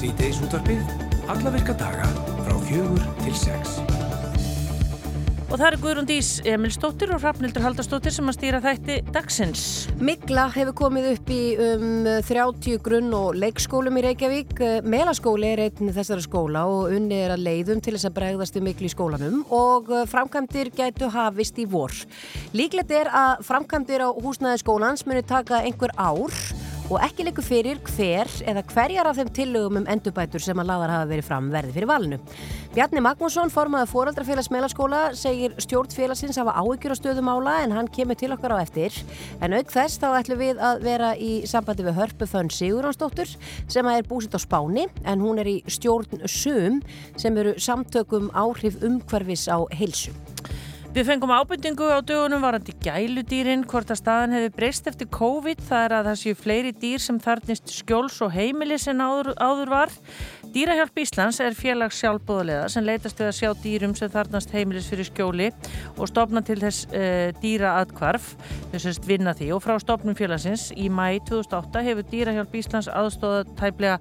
Sýteis útvarpið, alla virka daga frá fjögur til sex. Og það er Guðrún Dís Emilsdóttir og Rafnildur Haldarsdóttir sem að stýra þætti dagsins. Mikla hefur komið upp í um 30 grunn- og leikskólum í Reykjavík. Melaskóli er einn þessara skóla og unni er að leiðum til þess að bregðast um miklu í skólanum og framkvæmdir gætu hafist í vor. Líklegt er að framkvæmdir á húsnæði skólans muni taka einhver ár og ekki leikur fyrir hver eða hverjar af þeim tillögum um endurbætur sem að laðar hafa verið fram verði fyrir valinu. Bjarni Magnússon, formaði fóraldrafélags meðlaskóla, segir stjórnfélagsins hafa áhyggjur á stöðumála en hann kemur til okkar á eftir. En auk þess þá ætlum við að vera í sambandi við Hörpu Fönn Sigurðansdóttur sem er búsitt á Spáni en hún er í stjórn SUM sem eru samtökum áhrif umhverfis á heilsu. Við fengum ábyrtingu á dögunum varandi gæludýrin, hvort að staðan hefði breyst eftir COVID. Það er að það séu fleiri dýr sem þarnist skjóls og heimilis en áður, áður var. Dýrahjálp Íslands er félags sjálfbóðulega sem leitast við að sjá dýrum sem þarnast heimilis fyrir skjóli og stopna til þess uh, dýra aðkvarf, þess að vinna því. Og frá stopnum félagsins í mæ 2008 hefur Dýrahjálp Íslands aðstóða tæplega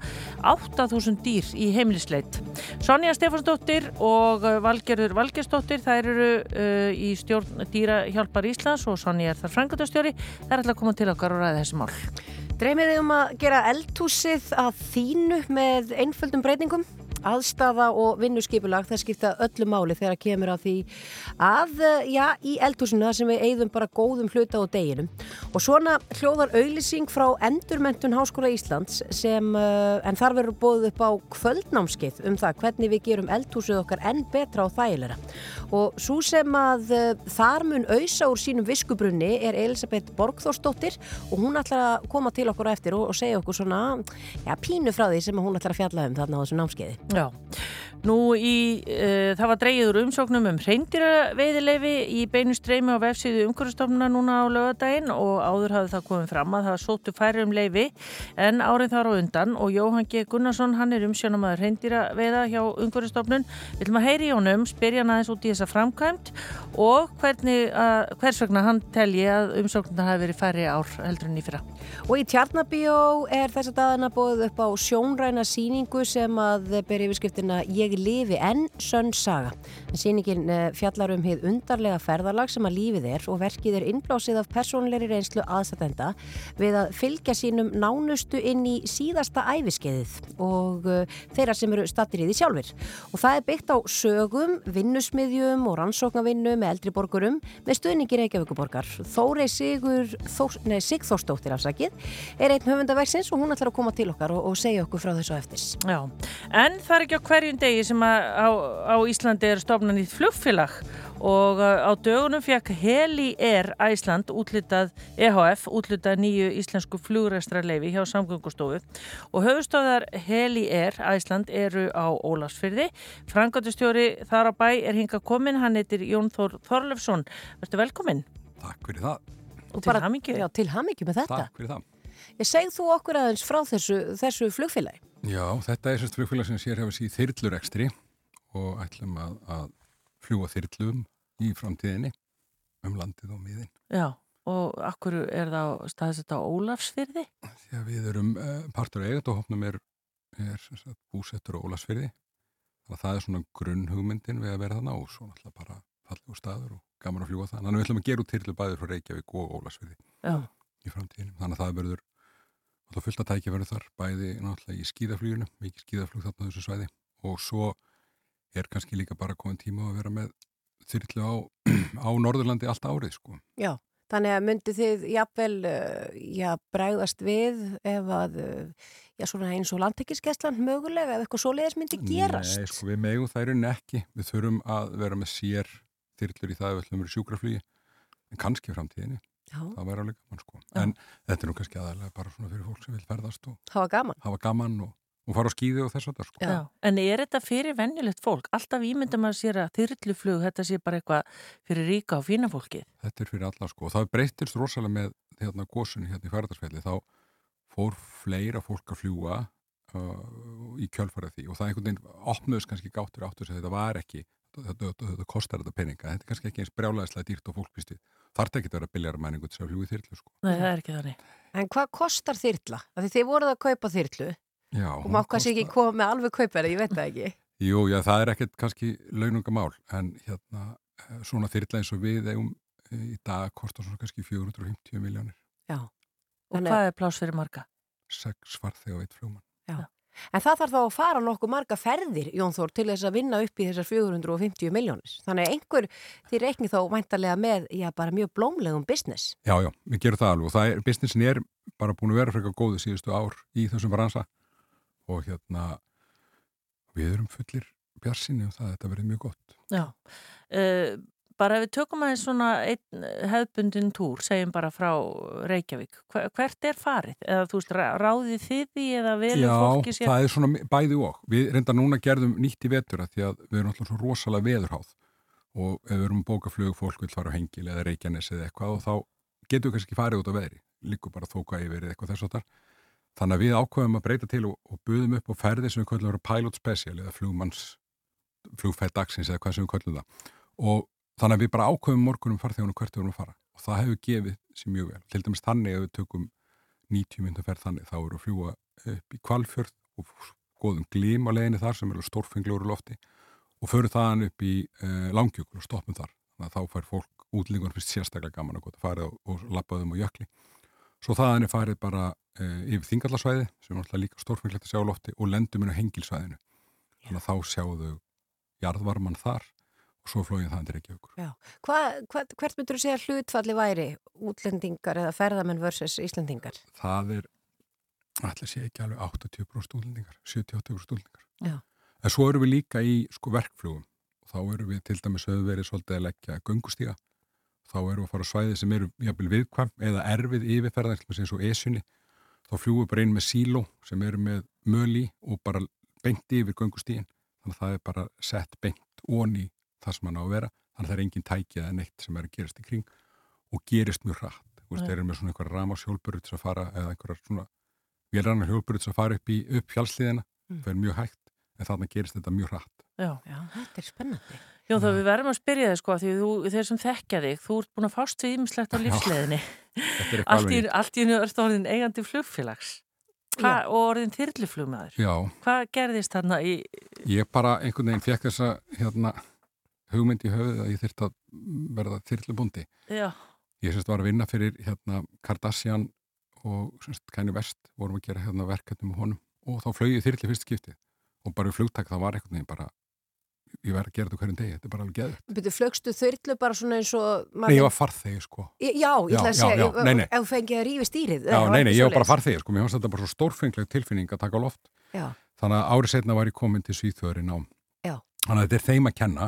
8000 dýr í heimilisleit. Sonja Stefansdóttir og Valgerður Valgersdóttir, þær eru uh, í stjórn Dýrahjálpar Íslands og Sonja er þar frangatastjóri. Er alltaf að koma til okkar og ræða þessi mál. Dreymið þið um að gera eldhúsið að þínu með einföldum breytingum? Aðstafa og vinnuskipulag það skipta öllu máli þegar að kemur að því að, já, í eldhúsinu það sem við eigðum bara góðum hluta á deginum. Og svona hljóðar auðlýsing frá Endurmentun Háskóla Íslands sem, en þar verður bóðið upp á kvöldnámskeið um það hvernig við gerum eldhúsið okkar enn betra og þægilega og svo sem að þar mun auðsa úr sínum viskubrunni er Elisabeth Borgþórsdóttir og hún ætlar að koma til okkur eftir og, og segja okkur svona, já, pínu frá því sem hún ætlar að fjalla um þarna á þessu námskeiði Já, nú í, uh, það var dreyður umsóknum um reyndiraveiðileifi í beinu streymi á vefsíðu umhverfstofnuna núna á lögadaginn og áður hafði það komið fram að það sóttu færi um leifi en árið þar á undan og Jóhann G. Gunnarsson, hann er umsjónamaður reyndiraveiða hjá umhverfstofnun. Viljum að heyri í honum, spyrja hann aðeins út í þessa framkvæmt og hvernig, uh, hvers vegna hann telji að umsóknuna hafi verið færi ár heldur en í fyrra. Og í Tjarnabíó er þess að dagana bóðið upp á sjónræna síningu sem að ber yfirskriftina Ég lifi enn sönn saga. Sýningin fjallar um heið undarlega ferðarlag sem að lífið er og verkið er innblásið af persónleiri reynslu aðstatenda við að fylgja sínum nánustu inn í síðasta æfiskeiðið og uh, þeirra sem eru stattir í því sjálfur. Og það er byggt á sögum, vinnusmiðjum og rannsóknarvinnu með eldri borgurum með stuðningi Reykjavíkuborgar. Þórei Sigur, Þór, nei, Sigþórsdóttir afsakið er einn höfundaverksins og hún ætlar að koma til okkar og, og segja okkur frá þessu eftir. Já, en það er ekki á hverjum degi sem á, á Íslandi er stofnan í flugfélag og á dögunum fekk Heli Air Æsland útlitað EHF, útlitað nýju íslensku flugrestrarleifi hjá samgöngustofu. Og höfustöðar Heli Air Æsland eru á Ólarsfyrði Frankotustjóri þar á bæ er hinga komin, hann heitir Jón Þór Þorlefsson Verður velkomin Takk fyrir það. Og til hamingju. Já, til hamingju með þetta. Takk fyrir það segð þú okkur aðeins frá þessu, þessu flugfélagi Já, þetta er sérst flugfélag sem sér hefur síð þyrlurekstri og ætlum að, að fljúa þyrlum í framtíðinni um landið og miðin. Já, og akkur er það staðsett á Ólafsfyrði? Því að við erum uh, partur eigand og hófnum er, er sagt, búsettur á Ólafsfyrði. Það er svona grunnhugmyndin við að vera þannig og svo náttúrulega bara fallegu staður og gaman að fljúa það. Þannig að við ætlum að gera út þyrlu bæður frá Reykjavík og Ólafsfyrði Já. í framtíðinni. Þannig að það verður alltaf fullt að tækja verður þar bæði náttúrulega í skíðafluginu, mikið skíðaflug þarna þessu svæði og svo er kannski líka bara komin tíma að vera með þyrlu á, á Norðurlandi allt árið sko. Já, þannig að myndi þið jafnvel, já, bregðast við ef að, já, svona eins og landtekkiskeslan mögulega ef eitthvað svoleiðis myndi gerast? Nei, sko, við megum það eru nekki. Við þurfum að vera með sér þyrlur í það ef við ætlum að vera sjúkraflugi, en kannski framtíðinni. Já. Það væri alveg gaman sko. Já. En þetta er nú kannski aðalega bara svona fyrir fólk sem vil ferðast og hafa gaman, hafa gaman og, og fara á skýði og þess að það sko. Já. En er þetta fyrir venjulegt fólk? Alltaf ímyndum að sér að þyrluflug, þetta sé bara eitthvað fyrir ríka og fína fólki? Þetta er fyrir alla sko. Og það breytist rosalega með hérna gósunni hérna í ferðarsvelli. Þá fór fleira fólk að fljúa uh, í kjölfarið því og það einhvern veginn opnöðs kannski gáttur áttur sem þetta var ekki þetta, þetta, þetta kostar þetta peninga. Þetta er kannski ekki eins brjálæðislega dýrt og fólk býst við. Þarf ekki að vera biljar mæningu til að fljúi þyrlu sko. Nei, það er ekki þannig. En hvað kostar þyrla? Því þið voruð að kaupa þyrlu Já, og má kannski ekki koma með alveg kaupverði, ég veit það ekki. Jú, já, það er ekkert kannski launungamál en hérna eh, svona þyrla eins og við eigum eh, í dag kostar svona kannski 450 miljónir. Já. Og Þannig- hvað er pláss fyrir marga? Sex farþeg og eitt fljóman. Já. En það þarf þá að fara nokkuð marga ferðir, Jón Þór, til þess að vinna upp í þessar 450 miljónis. Þannig að einhver til reikni þá væntarlega með, já, bara mjög blómlegum business. Já, já, við gerum það alveg og það er, businessin er bara búin að vera frekar góðu síðustu ár í þessum bransa og hérna við erum fullir bjarsinni og það að þetta verið mjög gott. Já, uh, bara ef við tökum aðeins svona einn hefðbundin túr, segjum bara frá Reykjavík, Hver, hvert er farið? Eða þú veist, ráðið þið því eða velur Já, fólki sér? það er svona bæði og. Við reynda núna gerðum nýtt í vetur að því að við erum alltaf svo rosalega veðurháð og ef við erum að bóka flug, fólk vil fara á hengil eða reykjanes eða eitthvað og þá getum við kannski ekki farið út á veðri, líku bara þóka yfir eitthvað þess að þar. Þannig að við ákveðum að breyta til og, og buðum upp á ferði sem við köllum að vera pilot special eða flugmanns, flugfætt dagsins eða hvað sem við köllum það. Og þannig að við bara ákveðum morgunum farþegunum hvert við erum að fara og það hefur gefið sér mjög vel. Til dæmis þannig að við tökum 90 myndum ferð þannig, þá eru að fljúa upp í kvalfjörð og góðum glím á leginni þar sem eru stórfenglur í lofti og förum þaðan upp í uh, langjökul og stoppum þar. Þannig að þá fær fólk útlingun fyrst sérstaklega gaman að gota farið og, lappaðum og jökli. Svo þaðan er farið bara uh, yfir þingallarsvæði sem er alltaf líka stórfenglegt að sjá á lofti og lendum inn á hengilsvæðinu. Þannig að þá sjáðu jarðvarman þar og svo flógið það til Reykjavíkur. Já. Hva, hva, hvert myndur þú segja hlutfalli væri útlendingar eða ferðamenn versus Íslandingar? Það er, allir sé ekki alveg 80% útlendingar, 70-80% útlendingar. Já. En svo erum við líka í sko verkflugum og þá erum við til dæmis höfðu verið svolítið að leggja göngustíga. Þá erum við að fara á svæði sem eru jafnvel viðkvæm eða erfið yfirferðar, eins og esunni. Þá fljúum við bara inn með síló sem eru með möli og bara beint yfir göngustígin. Þannig að það er bara sett beint onni það sem hann á að vera. Þannig að það er engin tæki eða neitt sem er að gerast í kring og gerist mjög hratt. Þú veist, Nei. þeir eru með svona einhverja ramashjólburur til að fara eða einhverjar svona vélrannar hjólburur til að fara upp í upp fjálsliðina. Mm. Það er mjög hægt en þannig gerist þetta mjög hratt. Já. Já, þetta er spennandi. Já, þá við verðum að spyrja þig sko, því þú, þeir sem þekkja þig, þú ert búin að fást við ýmislegt á lífsleðinni. Allt í, alveg. allt í hennu ert orðin eigandi flugfélags Hva, og orðin þyrluflugmaður. Já, Hvað gerðist þarna í... ég bara einhvern veginn fekk þessa hérna, hugmynd í höfuð að ég þyrst að verða þyrlubundi. Já, Ég semst var að vinna fyrir hérna Kardashian og semst Kanye West vorum að gera hérna verkefnum með honum og þá flög ég þyrli fyrst skiptið og bara í flugtak það var einhvern veginn bara ég verði að gera þetta hverjum degi, þetta er bara alveg geðið. Byrju, flögstu þyrlu bara svona eins og... Nei, ég var farþegi sko. Já, ég ætla að segja, ef- þú fengið að rífi stýrið. Já, nei, nei, ég var bara farþegi sko, mér fannst þetta bara svo stórfengleg tilfinning að taka á loft. Já, Þannig að árið setna var ég komin til Svíþjóður í nám. Já. Þannig að þetta er þeim að kenna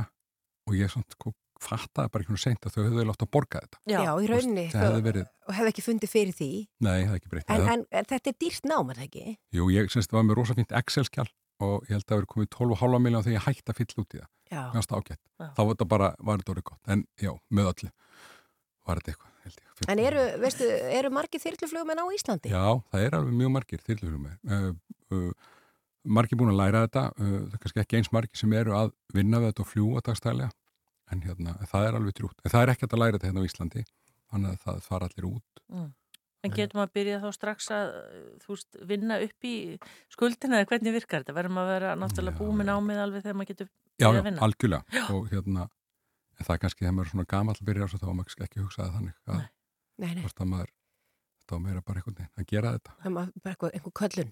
og ég samt sko fattaði bara ekki nú seint að þau höfðu látt að borga þetta. já, í rauninni. Það hefði verið, Og hefði ekki fundið fyrir því. nei, það hefði ekki breytt. En, En, en, þetta er dýrt nám, er það ekki? Jú, ég semst var með rosa fínt Excel-skjál og ég held að það verið komið 12,5 miljón þegar ég hætti að fylla út í það. Já. Mér fannst það ágætt. Já. Þá var þetta bara, var þetta orðið gott. En já, með öllu var þetta eitthvað, held ég. En eru, veistu, eru margir þyrluflugmenn á Íslandi? Já, það er alveg mjög margir þyrluflugum með. Uh, uh, margir búin að læra þetta, uh, það er kannski ekki eins margir sem eru að vinna við þetta og fljúa dagstælega, en hérna, það er alveg trútt. En það er ekki hægt að læra þetta hérna á Íslandi, þannig að það fara allir út. En getum að byrja þá strax að þú veist, vinna upp í skuldina eða hvernig virkar þetta? Verðum að vera náttúrulega Já, já. námið alveg þegar maður getur Já, já, að vinna. algjörlega. Og hérna, en það er kannski þegar maður er svona gamall að byrja þá maður ekki hugsaði þannig að Nei. Nei, maður, var meira bara einhvern veginn að gera þetta. það var bara eitthvað, einhver köllun.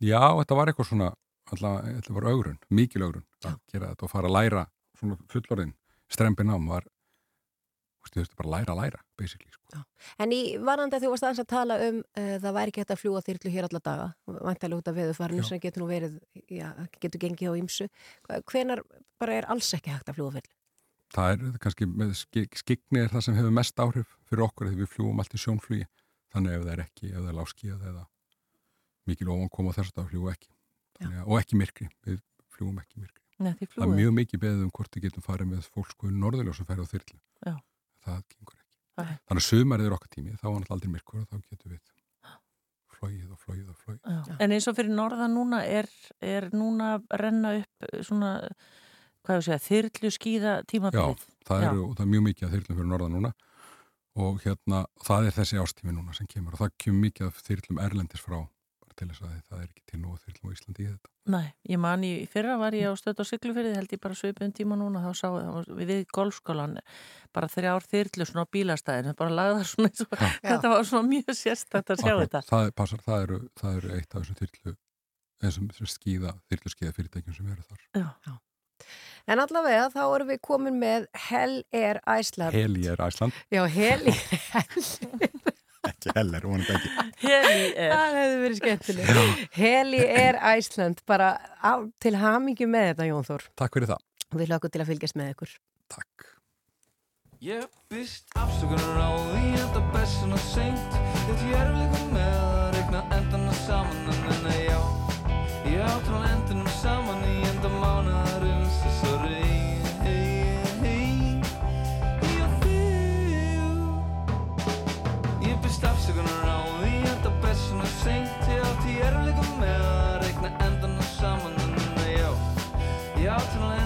Já, þetta var eitthvað svona, alltaf, var augrun, mikil augrun að gera þetta og fara að læra svona fullorðin, strempin ám var, þú veist, bara læra læra, basically, sko. En í varandi að þú varst aðeins að tala um uh, það væri ekki hægt að fljúa þyrlu hér alla daga, vantarlega út af veðufarinu Já. sem getur nú verið, já, getur gengið á ýmsu. Hvenar bara er alls ekki hægt að fljúa þyrlu? Það er kannski með skik, skikni er það sem hefur mest áhrif fyrir okkur þegar við fljúum allt í sjónflugi, þannig ef það er ekki, ef það er láskíðað eða mikil ofan koma þess að það fljúum ekki. Þannig, og ekki myrkri, við fljúum ekki myrkri. Nei, Það er mjög mikið beðið um hvort við getum farið með fólk sko norðurljós sem færi á þyrlu. Já. Það gengur ekki. Nei. Þannig að sumarið er okkar tími, þá var náttúrulega aldrei myrkur og þá getum við flóið og flóið og flóið. Já. En eins og fyrir norðan núna er, er núna að renna upp eh, svona, hvað ég segja, þyrlu skýða tímabilið. Það, Já. eru, og það er mjög mikið af þyrlum fyrir norðan núna og hérna, það er þessi ástími núna sem kemur og það kemur mikið af þyrlum erlendis frá, til þess að það er ekki til nóg þyrlum á Íslandi í þetta. Nei, ég man í fyrra var ég á stöð á Siglufyrði, held ég bara svipun tíma núna, þá sá við við golfskólan bara þrjár þyrlu svona á bílastæðinu, bara lagðar svona eins og þetta var svona mjög sérstætt að sjá Akkurat, þetta. Það, passar, það, eru, það eru eitt af þessum þyrlu, þessum skíða, þyrlu skíða fyrirtækjum sem eru þar. Já. En allavega þá erum við komin með Hell Air Iceland. Heli er Æsland, Já, Hell Air. ekki Heller, vonandi ekki. Heli er, Það hefði verið skemmtileg. Hell Air Iceland, bara á, til hamingi með þetta Jón Þór. Takk fyrir það. Við hlökkum til að fylgjast með ykkur. Takk. Ég byrst afsökunar á því enda bessin og seint Þetta ég er líka með að regna endana saman En en já, ég átrá endunum ég átrá endunum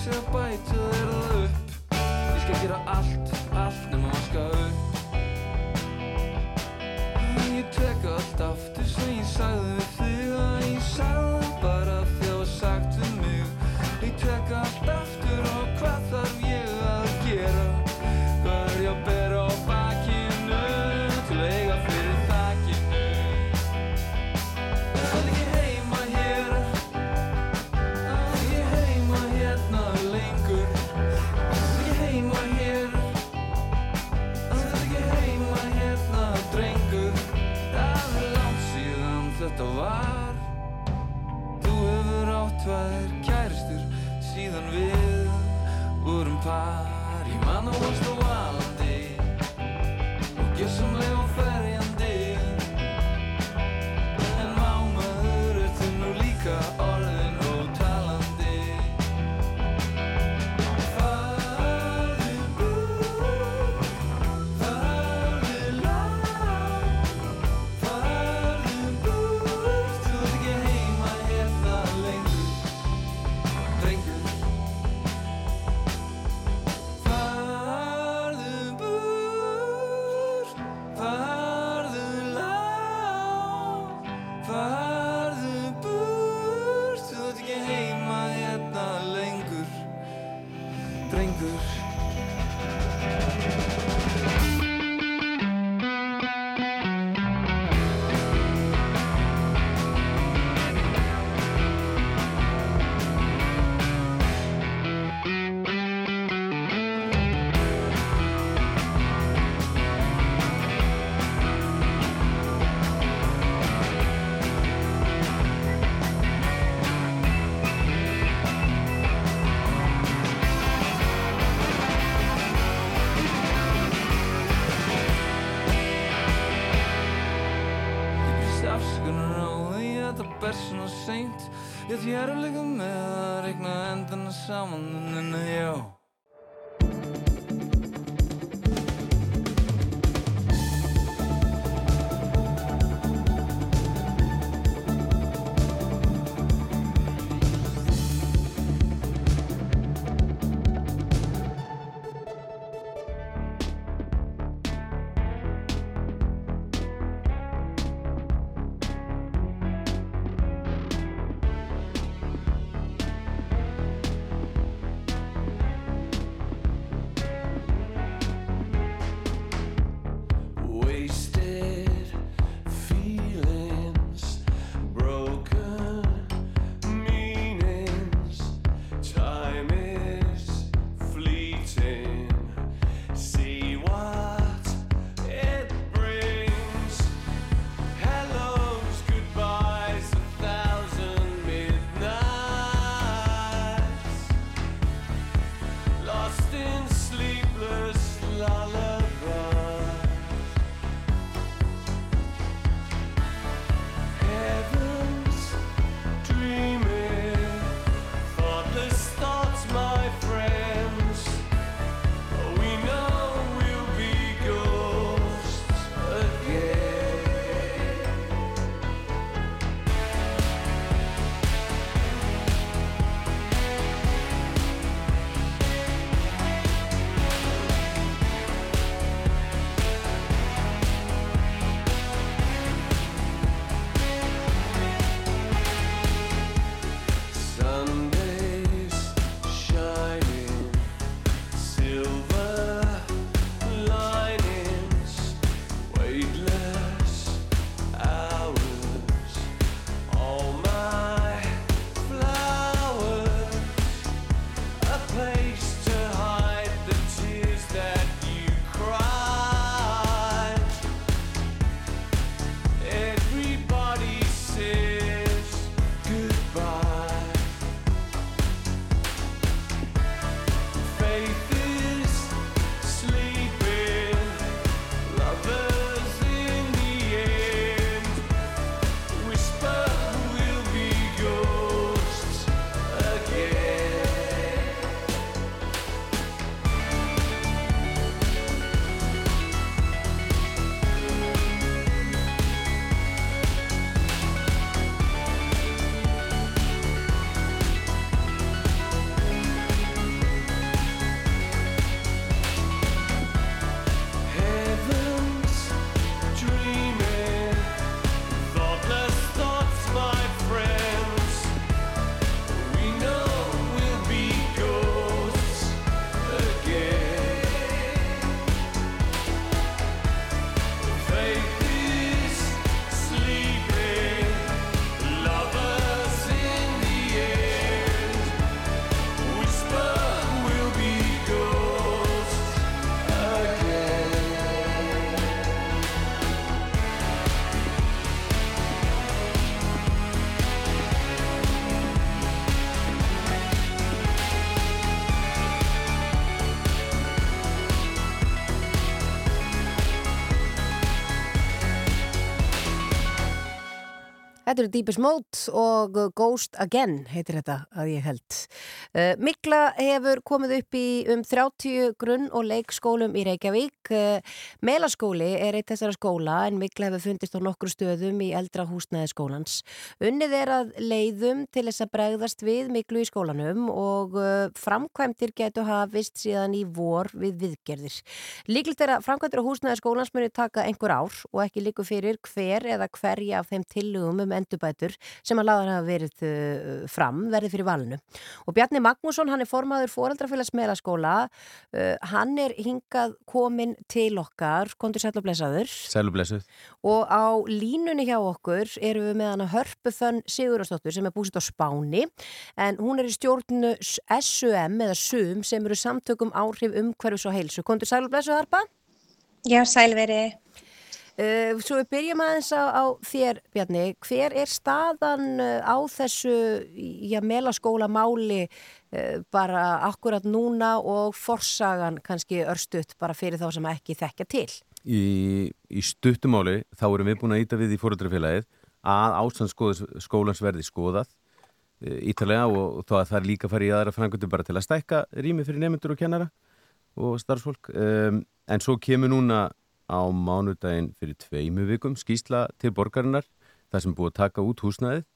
sko meiri sér Ég ætti ég er að leika með að regna endana saman Þetta eru Deepest Mode og Ghost Again heitir þetta að ég held. Uh, Mikla hefur komið upp í um 30 grunn- og leikskólum í Reykjavík. Uh, Melaskóli er eitt þessara skóla en Mikla hefur fundist á nokkru stöðum í eldra húsnæði skólans. Unnið er að leiðum til þess að bregðast við Miklu í skólanum og uh, framkvæmdir getur hafist síðan í vor við viðgerðir. Líklegt er að framkvæmdir á húsnæði skólans muni taka einhver ár og ekki líku fyrir hver eða hverja af þeim tillögum um endurbætur sem að laðar hafa verið uh, fram verði fyrir valinu. Og Bjarni Magnússon, hann er formaður foreldrafélags meðlaskóla, uh, hann er hingað komin til okkar, kontur sæl og blessaður Sælublessuð. og á línunni hjá okkur erum við með hana Hörpufönn Sigurðarsdóttur sem er búsitt á Spáni en hún er í stjórnu SUM eða SUM sem eru samtökum áhrif umhverfis og heilsu. Kontur sæl og blessaður Harpa? Já, sælveri. Uh, svo við byrjum aðeins á, á þér Bjarni, hver er staðan uh, á þessu já, melaskóla máli uh, bara akkurat núna og forsagan kannski örstutt bara fyrir þá sem ekki þekkja til? Í, í stuttumáli þá erum við búin að íta við í fóröldrafélagið að ástandsskólans verði skoðað ítalega og, þá að það er líka að fara í aðra frangöndu bara til að stækka rými fyrir nefndur og kennara og starfsfólk. Um, en svo kemur núna á mánudaginn fyrir tveimu vikum skýsla til borgarinnar það sem búið að taka út húsnæðið.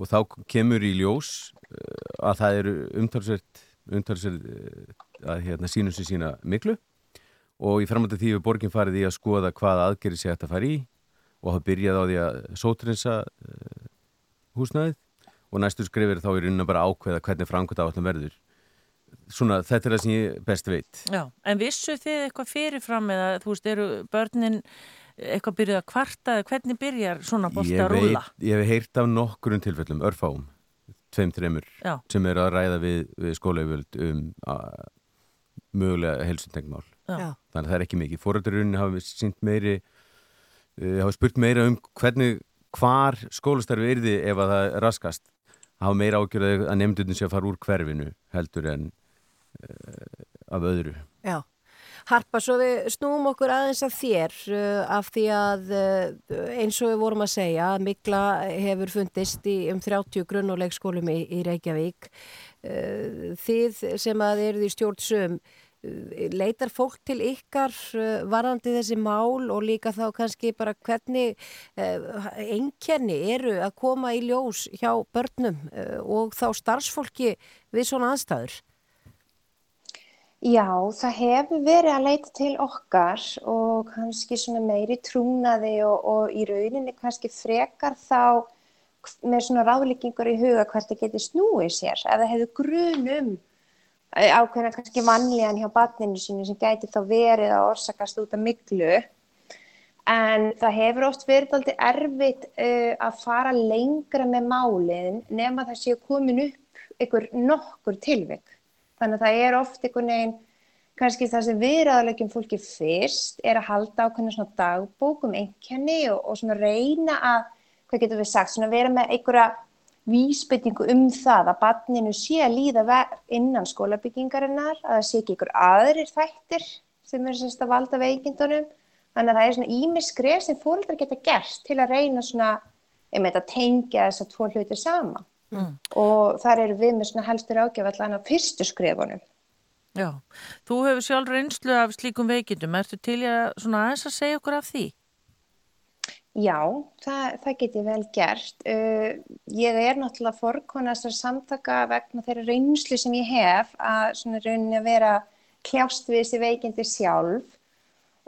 Og þá kemur í ljós uh, að það eru umtalsvert uh, að hérna, sínum sér sína miklu og í framhald af því við borgin farið í að skoða hvað aðgerri sé að fara í. Og hafa byrjað á því að sótrinsa uh, húsnæðið. Og næstu skrifir þá er raunin að bara ákveða hvernig framkvæmt áallum verður svona þetta er það sem ég best veit Já, en vissu þið eitthvað fyrirfram eða þú veist, eru börnin eitthvað byrjuð að kvarta eða hvernig byrjar svona Ég að rúla? veit, ég hef heyrt af nokkurinn tilfellum, örfáum, tveim, þreymur, Já. sem er að ræða við, við skólaugvöld um að, mögulega. Já. Þannig að það er ekki mikið. Fórætturinn hafa sínt meiri, uh, hafa spurt meira um hvernig, hvar skólastarfi yrði ef að það raskast. Hafa meira ágjörði að nefndunum sé að fara úr hverfinu heldur en af öðru. Já. Harpa, svo við snúum okkur aðeins af þér uh, af því að uh, eins og við vorum að segja, Mikla hefur fundist í um 30 grunn- og leikskólum í, í Reykjavík. Uh, þið sem að eruð í stjórnsum, leitar fólk til ykkar varandi þessi mál og líka þá kannski bara hvernig einkenni eru að koma í ljós hjá börnum og þá starfsfólki við svona aðstæður? Já, það hefur verið að leita til okkar og kannski meiri trúnaði og, og í rauninni kannski frekar þá með svona ráðlíkingur í huga hvert það getur snúið sér. Ef það hefur grun um eh, ákveðna kannski vanlíðan hjá barninu sínu sem gæti þá verið að orsakast út af miklu. En það hefur oft verið alltaf erfitt uh, að fara lengra með málinn nema það séu komin upp ykkur nokkur tilvik. Þannig að það er oft einhvern veginn, kannski það sem við ræðulegjum fólki fyrst er að halda ákveðna svona dagbók um einkenni og, og svona reyna að, hvað getur við sagt, svona vera með einhverja vísbyttingu um það að barninu sé að líða ver- innan skólabyggingarinnar, að það sé ekki einhver aðrir þættir sem er semst að valda veikindunum. Þannig að það er svona ímiskref sem fóreldrar geta gert til að reyna svona, um þetta tengja þess að tvo hluti saman Mm. og þar eru við með helstur ágjöf allan á fyrstu skrefunum. Já, þú hefur sjálf reynslu af slíkum veikindum, ertu til að aðeins að segja okkur af því? Já, það, það get ég vel gert. Uh, ég er náttúrulega forkona þessar samtaka vegna þeirra reynslu sem ég hef að rauninni að vera kljást við þessi veikindi sjálf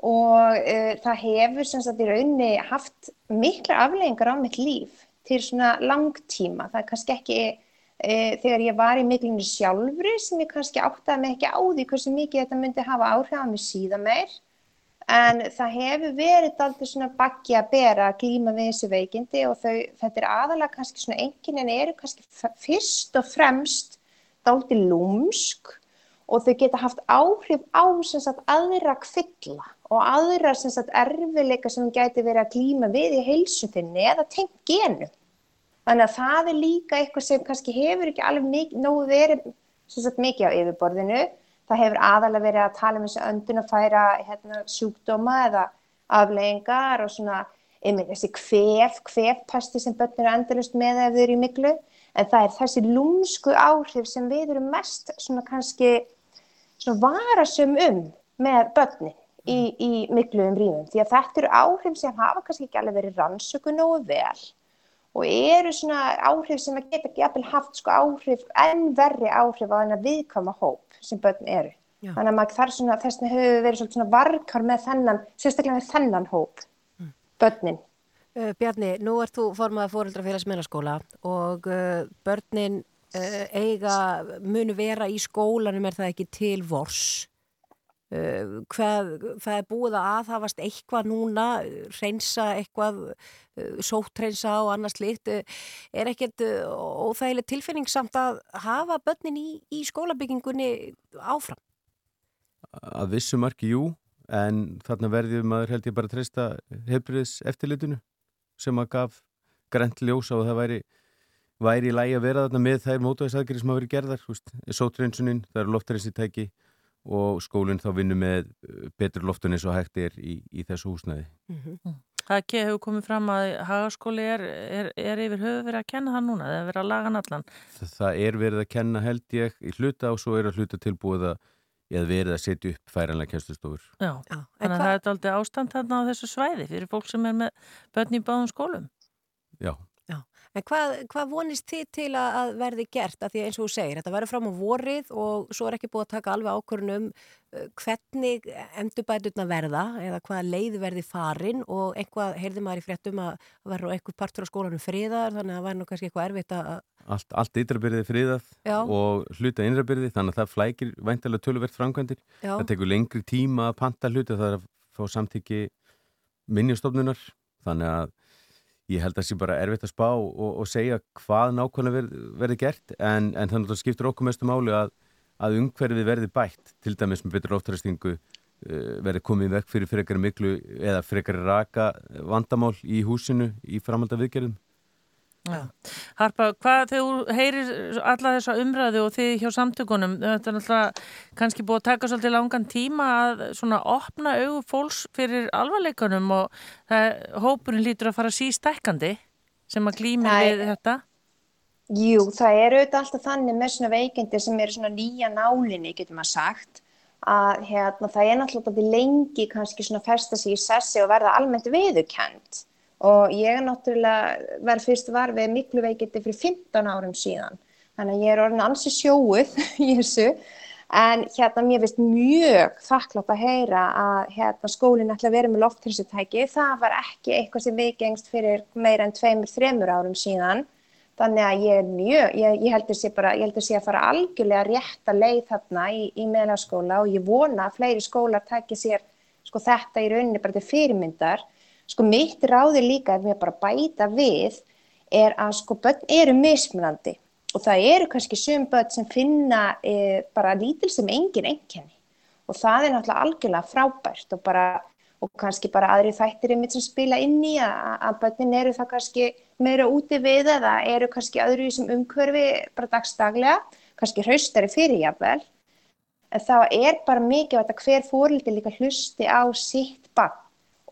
og uh, það hefur sagt í rauninni haft mikla afleggingar á mitt líf til svona langtíma. Það er kannski ekki uh, þegar ég var í miklunni sjálfri sem ég kannski áttaði mig ekki á því hversu mikið þetta myndi hafa áhrif á mig síðan meir. En það hefur verið aldrei svona bakki að bera að glíma við þessi veikindi og þau, þetta er aðalega kannski svona enginin eru kannski fyrst og fremst dálítið lúmsk og þau geta haft áhrif á sem sagt aðra kvilla og aðra sem sagt erfileika sem hún gæti verið að glíma við í heilsutinni eða tengt genu. Þannig að það er líka eitthvað sem kannski hefur ekki alveg mikið, nógu verið sagt mikið á yfirborðinu. Það hefur aðalega verið að tala um þessi öndun að færa hérna, sjúkdóma eða afleggingar og svona einmitt þessi kvef, kvefpasti sem börn eru endalust með ef þau eru í miklu, en það er þessi lúmsku áhrif sem við erum mest svona kannski svona varasum um með börnin í, í mikluðum rýmum, því að þetta eru áhrif sem hafa kannski ekki alveg verið rannsöku nógu vel og eru svona áhrif sem að geta ekki jafnvel haft sko áhrif, enn verri áhrif á þennan viðkvæma hóp sem börn eru. Já. Þannig að maður þarf svona, þess höfum við verið svona varkar með þennan, sérstaklega með þennan hóp, börnin. Uh, Bjarni, nú ert þú formað fóreldrafélags meðlaskóla og uh, börnin uh, eiga munu vera í skólanum er það ekki til vors. Hvað, það er búið að aðhafast eitthvað núna, hreinsa eitthvað, sóthreinsa og annars. Uh, er ekkert uh, óþægileg tilfinning samt að hafa börnin í, í skólabyggingunni áfram? að vissu marki, jú, en þarna verði maður held ég bara að treysta hefbriðs eftirlitinu sem að gaf grænt ljós á að það væri, væri í lægi að vera þarna með þær mótaðisaðgerið sem hafa verið gerðar, sótreinsunin, það eru loftreynsitæki og skólinn þá vinnu með uh, betur loftun eins og hægt er í, í þessu húsnæði. Það ke- hefur komið fram að hagaskóli er, er, er yfir höfu verið að kenna það núna, það er verið að laga hann allan. Það, það er verið að kenna held ég í hluta og svo er að hluta tilbúið að eða verið að setja upp færanlega kennslustofur. Já, Já, en þannig að það er aldrei ástand þarna á þessu svæði fyrir fólk sem er með börn í báðum skólum. Já, En hvað, hvað vonist þið til að, að verði gert? Að því eins og þú segir, þetta verður fram á vorið og svo er ekki búið að taka alveg ákvörnum uh, hvernig endurbæturna verða eða hvaða leið verði farin og einhvað, heyrði maður í fréttum að verður einhver partur á skólanum friðar þannig að það væri nú kannski eitthvað erfitt að, allt, allt ytrabyrðið friðað Já. og hluta innrabyrði þannig að það flækir væntalega töluvert framkvæmdir. já, Það tekur lengri tíma að panta hluti það er að fá samtiki minnjastofnunar þannig að ég held að það sé bara erfitt að spá og, og segja hvað nákvæmlega verð, verði gert en, en þannig að það skiptur okkur mestu máli að, að umhverfið verði bætt til dæmis með betur loftræstingu uh, verði komið vekk fyrir frekar miklu eða frekar raka vandamál í húsinu í framhalda viðgerðum. Já. Harpa, hvað þegar þú heyrir alla þessa umræðu og þið hjá samtökunum, þetta er náttúrulega kannski búið að taka svolítið langan tíma að svona opna augu fólks fyrir alvarleikunum og það, hópurinn lítur að fara sístækkandi sem að glýmir Nei. við þetta. Jú, það er auðvitað alltaf þannig með svona veikindi sem eru svona nýja nálinni, getur maður sagt, að hérna, það er náttúrulega lengi kannski svona festa sig í sessi og verða almennt viðurkend. Og ég náttúrulega verið fyrst var við miklu veikindi fyrir 15 árum síðan. Þannig að ég er orðin ansi sjóuð í þessu. En hérna mér finnst mjög þakklátt að heyra að hérna, skólinn ætla að vera með lofthilsutæki. Það var ekki eitthvað sem viðgengst fyrir meira en tveimur, þremur árum síðan. Þannig að ég er mjög, ég, ég heldur sé bara, ég heldur sé að fara algjörlega rétt að leið þarna í, í meðlaskóla og ég vona að fleiri skólar taki sér sko þetta í rauninni bara til fyrirmyndar. Sko mitt ráði líka ef ég bara bæta við er að sko börn eru mismunandi. Og það eru kannski sum börn sem finna e, bara lítil sem engin enkenni og það er náttúrulega algjörlega frábært og bara og kannski bara aðri þættir einmitt sem spila inn í að, að börnin eru það kannski meira úti við eða eru kannski í sem umhverfi bara dagstaglega, kannski hraustari fyrir jafnvel. En þá er bara mikið að hver fórildi líka hlusti á sitt bann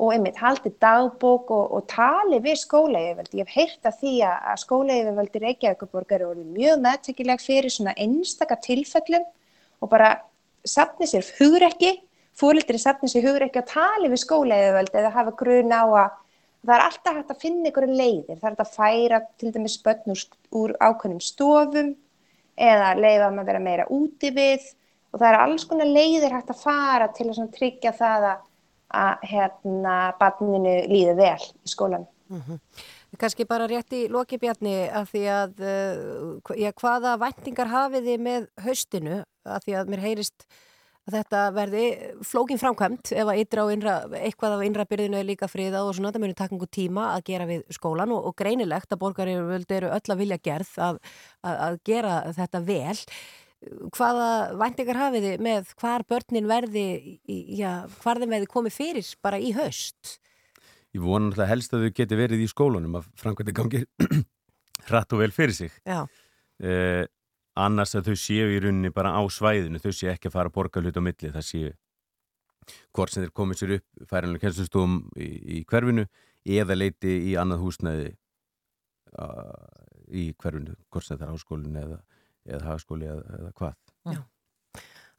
og einmitt haldi dagbók og, og tali við skólaeyfirvöldi. Ég hef heyrt að því að, að skólaeyfirvöldi Reykjavíkuborgar eru orðið mjög meðtekileg fyrir svona einstaka tilfellum og bara sapni sér hugrekki, fóreldri sapni sér hugrekki að tali við skólaeyfirvöldi eða hafa grun á að það er alltaf hægt að finna ykkur leiðir. Það er hægt að færa til dæmis börn úr, úr ákveðnum stofum eða leifa þeim að vera meira úti við og það er alls konar leiðir hægt að fara til að tryggja það að að hérna barninu líði vel í skólan. Kannski bara rétt í lokibjarni að því að, uh, já, hvaða væntingar hafið þið með haustinu að því að mér heyrist að þetta verði flókin framkvæmt ef að ytra innra, eitthvað af innrabyrðinu er líka friða og svona, það taka einhver tíma að gera við skólan og, og greinilegt að borgarir eru öll að vilja gerð að, að, að gera þetta vel. Hvaða væntingar hafið þið með hvar börnin verði, já, hvar þeim verði komið fyrir bara í haust? Ég vona alltaf helst að þau geti verið í skólunum að framkvæmdi gangi hratt og vel fyrir sig. Eh, annars að þau séu í rauninni bara á svæðinu, þau séu ekki að fara að borga hlut á milli, það séu hvort sem þeir komið sér upp færanlega kennslustofum í, í hverfinu eða leiti í annað húsnæði uh, í hverjunu, hvort sem þetta er háskólin eða, eða hagskóli eða, eða hvað.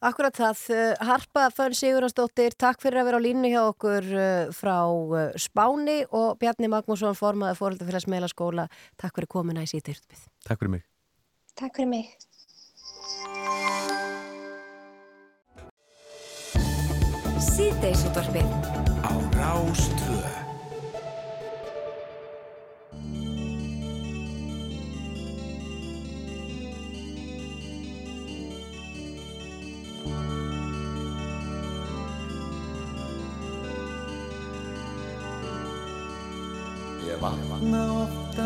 Akkurat það, uh, Harpa Fönn Sigurðansdóttir, takk fyrir að vera á línu hjá okkur uh, frá uh, Spáni og Bjarni Magnússon, formaði fóröldafélags meðlaskóla, takk fyrir komuna í sítyrtbið. Takk fyrir mig. Takk fyrir mig. Síðdeisútvarfið. á Rástvö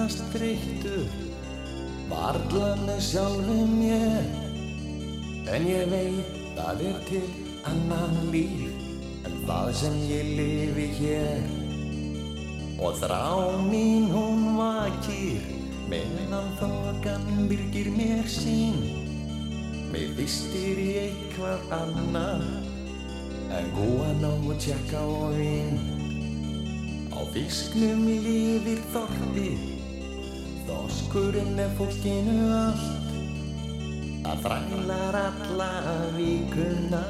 oftast þreyttur Varla með sjálfum ég En ég veit að er til annan líf En það sem ég lifi hér. Og þrá mín hún vakir Meðan þokan byrgir mér sín. Mér vistir í eitthvað annað En góða nóg og tjekka og vín Á fisknum lifir þorpið, þoskurinn er fólkinu allt. Það þrælar alla vikuna,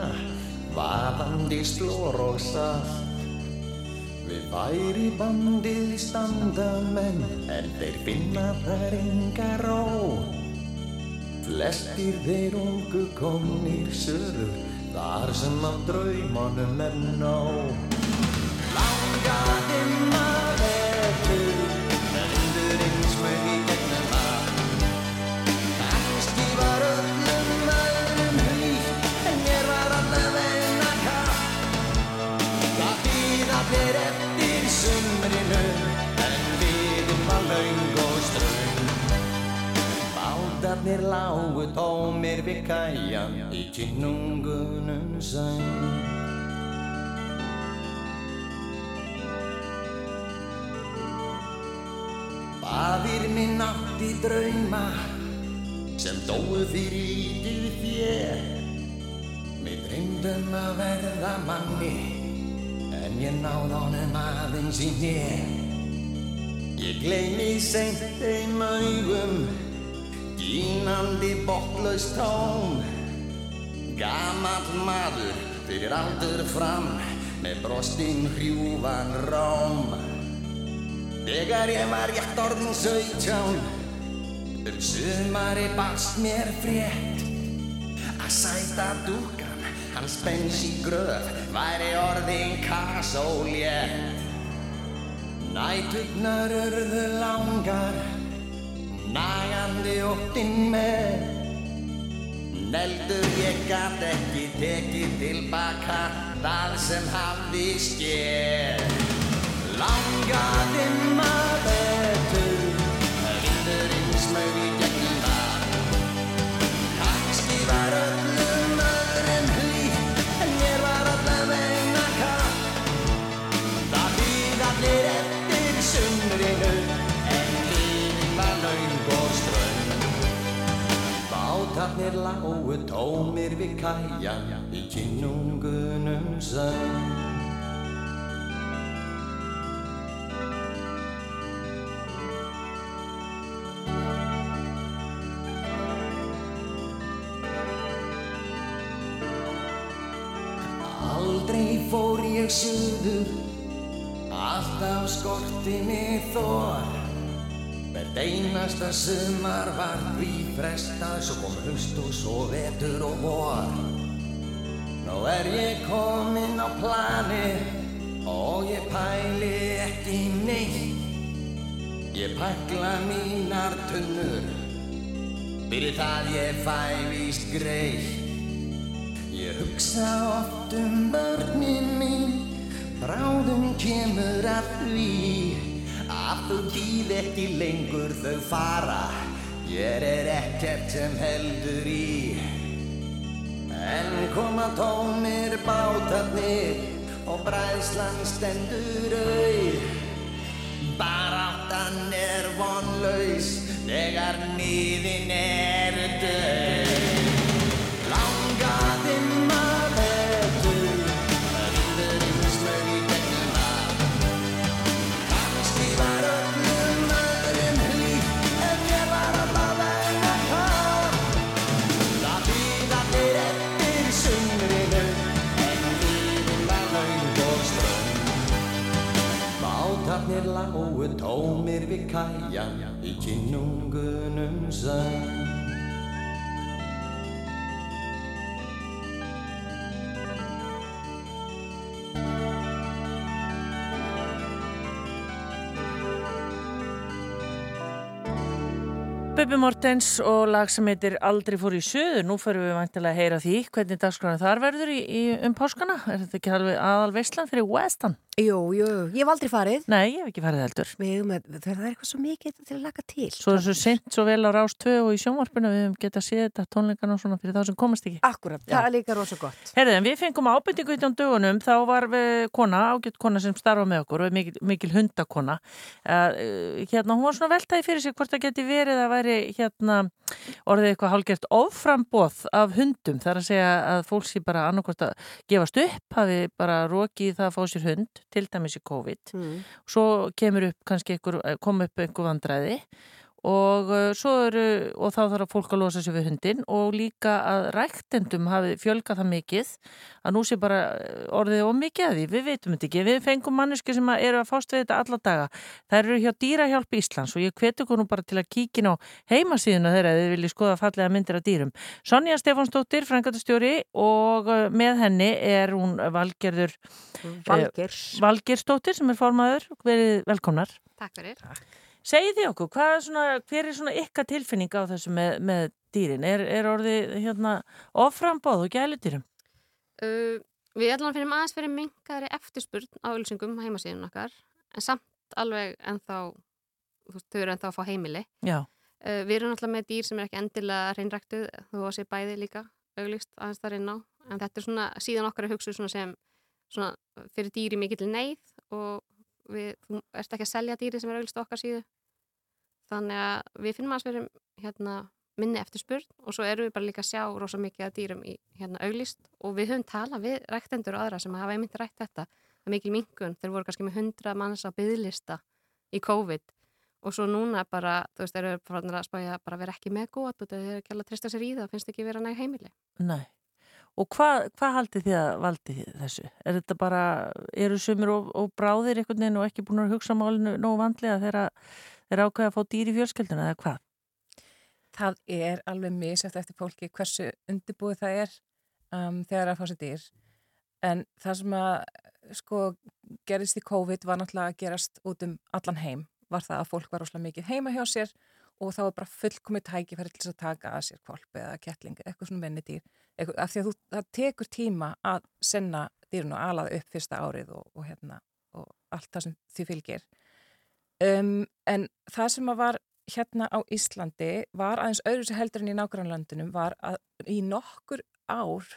vaðandi slór og salt. Við væri bandið standa menn, en þeir finna þær enga ró. Flestir þeir ungu komnir söður, þar sem af draumanum er nóg. Langaði maður Bátarnir lágu tómir við kæjan Í kynungunum söng Fadir minn átti drauma sem dóu fyrir lítið þér. Mér dreymdum að verða manni en ég náð honum aðeins í nér. Ég gleymi seint þeim augum, gínandi botlaust tón. Gamall maður fyrir aldur fram með brostinn hrjúvan róm. Þegar ég var rétt orðin sautján Um sumari barst mér frétt Að sæta dúkan Hans bens í gröf Væri orðin kasólétt Nætugnar urðu langar Nagandi óttinn með. Neldur ég gat ekki tekið tilbaka Það sem hafði skér Langaði maður Bátarnir lágu tómir við kæjan Í kynungunum söng Aldrei fór ég suður, alltaf skorti mig þor. Hvert einasta sumar var því frestað, svo kom haust og svo vetur og vor. Nú er ég kominn á plani og ég pæli ekki neitt. Ég pakla mínar tunnur, fyrir það ég fæ víst greitt. Ég hugsa oft um börnin mín, bráðum kemur að því að þau býð ekki lengur þau fara, ég er ekkert sem heldur í. En koma tómir bátarnir og bræðslan stendur auð, baráttan er vonlaus þegar nýðin er döð. voru tómir við kæja í kynungunum sann. Bubi Mortens og lag sem heitir Aldrei fór í söður. Nú fyrir við vantilega að heyra því hvernig dagskrána þar verður í, í um páskana. Er þetta ekki alveg aðal veistlan fyrir Westan? Jú, jú, ég hef aldrei farið. Nei, ég hef ekki farið heldur. Við, að- það er eitthvað svo mikið til að laka til. Svo er þessu sent svo vel á Rás 2 og í sjónvarpinu við höfum getað séð þetta tónleikana og svona fyrir þá sem komast ekki. Akkurat, það er líka rosa gott. Herðið, en við fengum ábyrtingu í tjón dögunum, þá var við kona, ágætt kona sem starfa með okkur mikil, mikil hundakona. Uh, hérna, hún var svona veltaði fyrir sig hvort það geti verið að væri hérna orðið eitthvað hálgert til dæmis í COVID. Mm. Svo kemur upp einhver, kom upp einhver vandræði og svo eru, og þá þarf fólk að losa sér við hundin og líka að ræktendum hafi fjölgað það mikið að nú sé bara uh, orðið og mikið að því, við veitum þetta ekki. Við fengum manneski sem eru að fást við þetta alla daga. Þær eru hjá Dýrahjálp Íslands og ég ykkur nú bara til að kíkin á heimasíðuna þeirra að þið viljið skoða fallega myndir af dýrum. Sonja Stefánsdóttir, frangatastjóri og uh, með henni er hún Valgerður Valgers. Valgersdóttir sem er formaður, verið velkomnar. Takk fyrir. Segið þið okkur, hvað er svona, hver er svona ykkar tilfinning á þessu með, með dýrin? Er, er orðið hérna oframbóð og gæludýrum? Uh, við allan finnum aðeins fyrir minkaðri eftirspurn á ölsingum heimasíðun okkar en samt alveg ennþá þau eru ennþá að fá heimili. Já, Uh, við erum alltaf með dýr sem er ekki endilega hreinræktuð þú að sé bæði líka auglýst aðeins þar inn á en þetta er svona síðan okkar að hugsa svona sem svona fyrir dýri mikill neyð og við, þú ert ekki að selja dýri sem er auglýst á okkar síðu þannig að við finnum aðeins fyrir hérna, minni eftirspurn og svo erum við bara líka að sjá rosa mikið að dýrum í hérna, auglýst og við höfum talað við ræktendur og aðra sem hafa einmitt rækt þetta það er mikil minkun, þeir voru kannski með 100 manns á byðlista í COVID og svo núna bara, þú veist, þeir eru farin að spája bara vera ekki með góð og þeir eru ekki alveg að trista sér í það, finnst ekki vera næg heimili nei. Og hvað, hvað haldið þið að valdið þið þessu? Er þetta bara, eru sumir og, og bráðir einhvern veginn og ekki búin að hugsa málinu nógu vandlega þegar þeir ákveða að fá dýr í fjölskelduna eða hvað? það er alveg misjæft eftir fólki hversu undirbúið það er um, þegar að fá sér dýr. En það sem að sko gerist í COVID var náttúrulega að gerast út um allan heim. Var það að fólk var rosalega mikið heima hjá sér og þá var bara fullkomið tækifæri til þess að taka að sér kvolpi eða kettling, eitthvað svona menni dýr eitthvað, af því að þú, það tekur tíma að senna dýrun og alaða upp fyrsta árið og, og hérna og allt það sem því fylgir um, en það sem var hérna á Íslandi var aðeins öðru sem heldur en í nágrannlöndunum var að í nokkur ár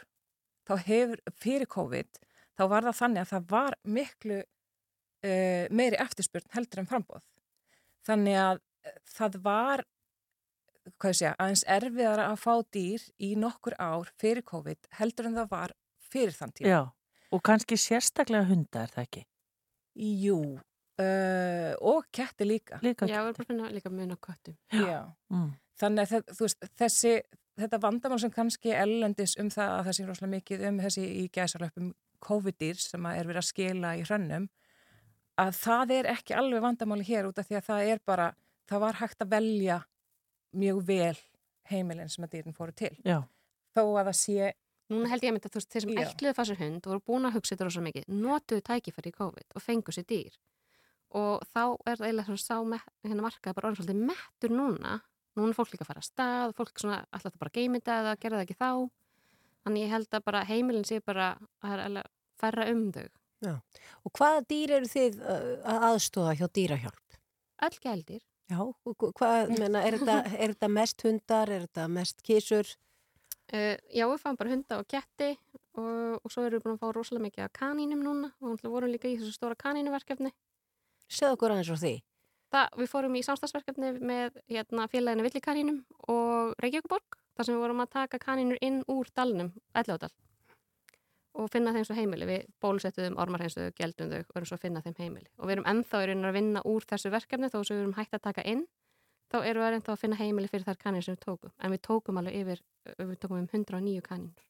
þá hefur fyrir COVID þá var það þannig að það var miklu uh, meiri eftirspurn heldur en frambóð þannig að eh, það var segja, aðeins erfiðara að fá dýr í nokkur ár fyrir COVID heldur en það var fyrir þann tíma Já, og kannski sérstaklega hunda er það ekki? Jú, uh, og ketti líka Líka Já, við erum bara finna líka mun á köttum Já. Mm. Þannig að veist, þessi, þetta vandamál sem kannski ellendis um það að það sé rosalega mikið um þessi í gæsalöpum COVID-dýr sem að er verið að skila í hrönnum að það er ekki alveg vandamáli hér út af því að það er bara, það var hægt að velja mjög vel heimilin sem að dýrin fóru til. Já. Þó að það sé, Núna held ég að mynda að þú veist, þeir sem ætluðu að fá sér hund og voru búin að hugsa þetta rosa mikið, notuðu tækifæri í COVID og fengu sér dýr. Og þá er það eiginlega svona sá met, hérna markað bara orðin svolítið mettur núna. Núna er fólk líka að fara að stað, fólk svona alltaf bara geimi þetta eða gera það ekki þá. Þannig ég held að bara heimilin sé bara að er færra um þau. Og hvaða dýr eru þið uh, að aðstóða hjá dýrahjálp? Öll gældir. Já, hvað, menna, er, þetta, er þetta mest hundar, er þetta mest kísur? Uh, já, við fáum bara hunda og ketti og, og svo erum við búin að fá rosalega mikið af kanínum núna og við vorum líka í þessu stóra kanínuverkefni. Segð okkur aðeins frá því. Það, við fórum í samstagsverkefni með hérna, félaginu Villikanínum og Reykjavíkuborg þar sem við vorum að taka kanínur inn úr dalnum, Elláðal og finna þeim svo heimili. Við bólusettuðum, ormarheinsuðu, geldum þau og erum svo að finna þeim heimili. Og við erum ennþá rauninni að vinna úr þessu verkefni þó sem við erum hægt að taka inn þá erum við ennþá að finna heimili fyrir þær kanínur sem við tókum. En við tókum alveg yfir, við tókum um 109 kanínur.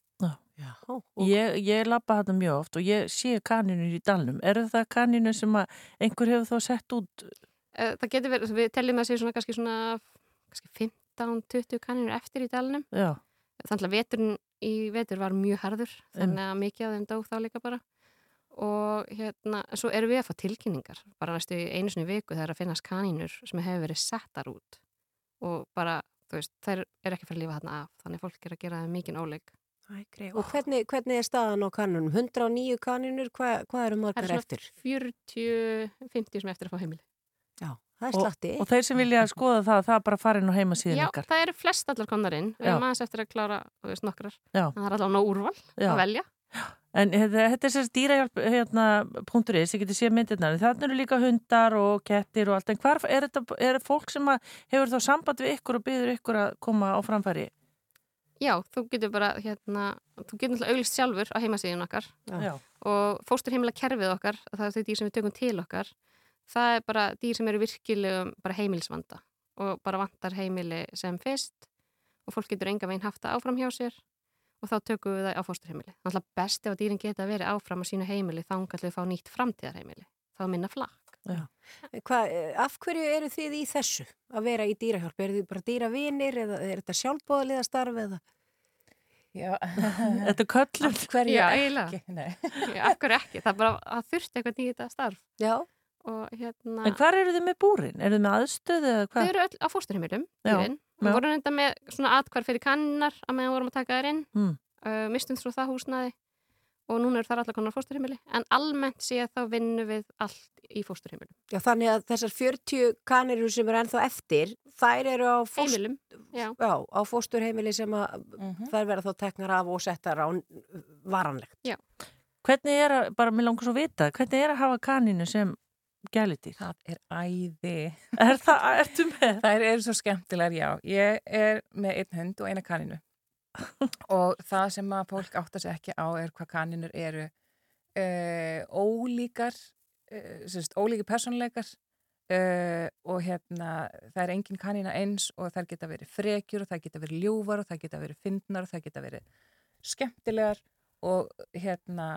Já, og Ég, ég lappa þetta mjög oft og ég sé kaninur í dalnum. Eru það kaninur sem einhver hefur þá sett út? Eh, Það getur verið, við teljum að sé svona kannski svona kannski 15-20 kanínur eftir í dalnum. Já, Þannig að veturinn í vetur var mjög harður, þannig að mikið af þeim dó þá líka bara. Og hérna, svo erum við að fá tilkynningar, bara næstu einu sinni viku þegar að finnast kanínur sem hefur verið settar út. Og bara, þú veist, þær er ekki fyrir að lífa þarna af, þannig fólk er að gera mikið óleik. Og hvernig, hvernig er staðan á kannunum? 109 kannunur, hvað, hvað eru Það margar er svona eftir? 40-50 sem eftir að fá heimili. Já, það er Og- slatti. og þeir sem vilja skoða það, það er bara að fara inn á heimasíðin Já, ykkar. það eru flest allar komnar inn. Við erum aðeins eftir að klára, þú veist, nokkrar. Það er allavega úrval Já. að velja. En þetta, þetta er sérst dýrahjálp hérna, ég geti séð myndirnar, en þannig eru líka hundar og kettir og allt, en hvar er þetta, er fólk sem að hefur þá samband við ykkur og byður ykkur að koma á framfæri? Já, þú getur bara, hérna, þú getur náttúrulega auglist sjálfur á heimasíðun okkar Já. og fósturheimila kerfið okkar, það er þau dýr sem við tökum til okkar, það er bara dýr sem eru virkilegum bara heimilisvanda og bara vantar heimili sem fyrst og fólk getur enga veginn haft það áfram hjá sér og þá tökum við það á fósturheimili. Að best ef að dýrin geta verið áfram á sínu heimili þá kannski við fá nýtt framtíðarheimili, þá minna flakk. Hva, af hverju eru þið í þessu að vera í dýrahjálp? Eru þið bara dýravinir eða er þetta sjálfbóðaliða starf eða? Já. Þetta er köllun. Af hverju Já, ekki? Já, af hverju ekki? Það er bara að þurfti eitthvað í þetta starf. Já. Og hérna... En hvar eru þið með búrin? Eru þið með aðstöðu eða hvað? Þau eru öll á fósturheimilum, Já, dýrin. já. Við vorum reynda með svona atkvar fyrir kanninar að meðan vorum að taka þær inn. Mm. Uh, mistum svo það húsnaði og núna eru þar allar konar fósturheimili. En almennt sé þá vinnum við allt í fósturheimilum. Já, þannig að þessar 40 kanirur sem eru ennþá eftir, þær eru á, fóst, Heimilum, já. já, á fósturheimili sem að Mhm. þær verða þá teknar af og settar á varanlegt. Já. Hvernig er að, bara mér langar svo að vita, hvernig er að hafa kaninu sem gælitýr? Það er æði. Er það, ertu með? Þær eru svo skemmtilegar, já. Ég er með einn hund og eina kaninu. Og það sem að fólk átta sig ekki á er hvað kaninur eru uh, ólíkar, uh, sérst, ólíki personleikar uh, og hérna það er engin kanina eins og þær geta verið frekjur og þær geta verið ljúfar og þær geta verið fyndnar og þær geta verið skemmtilegar og hérna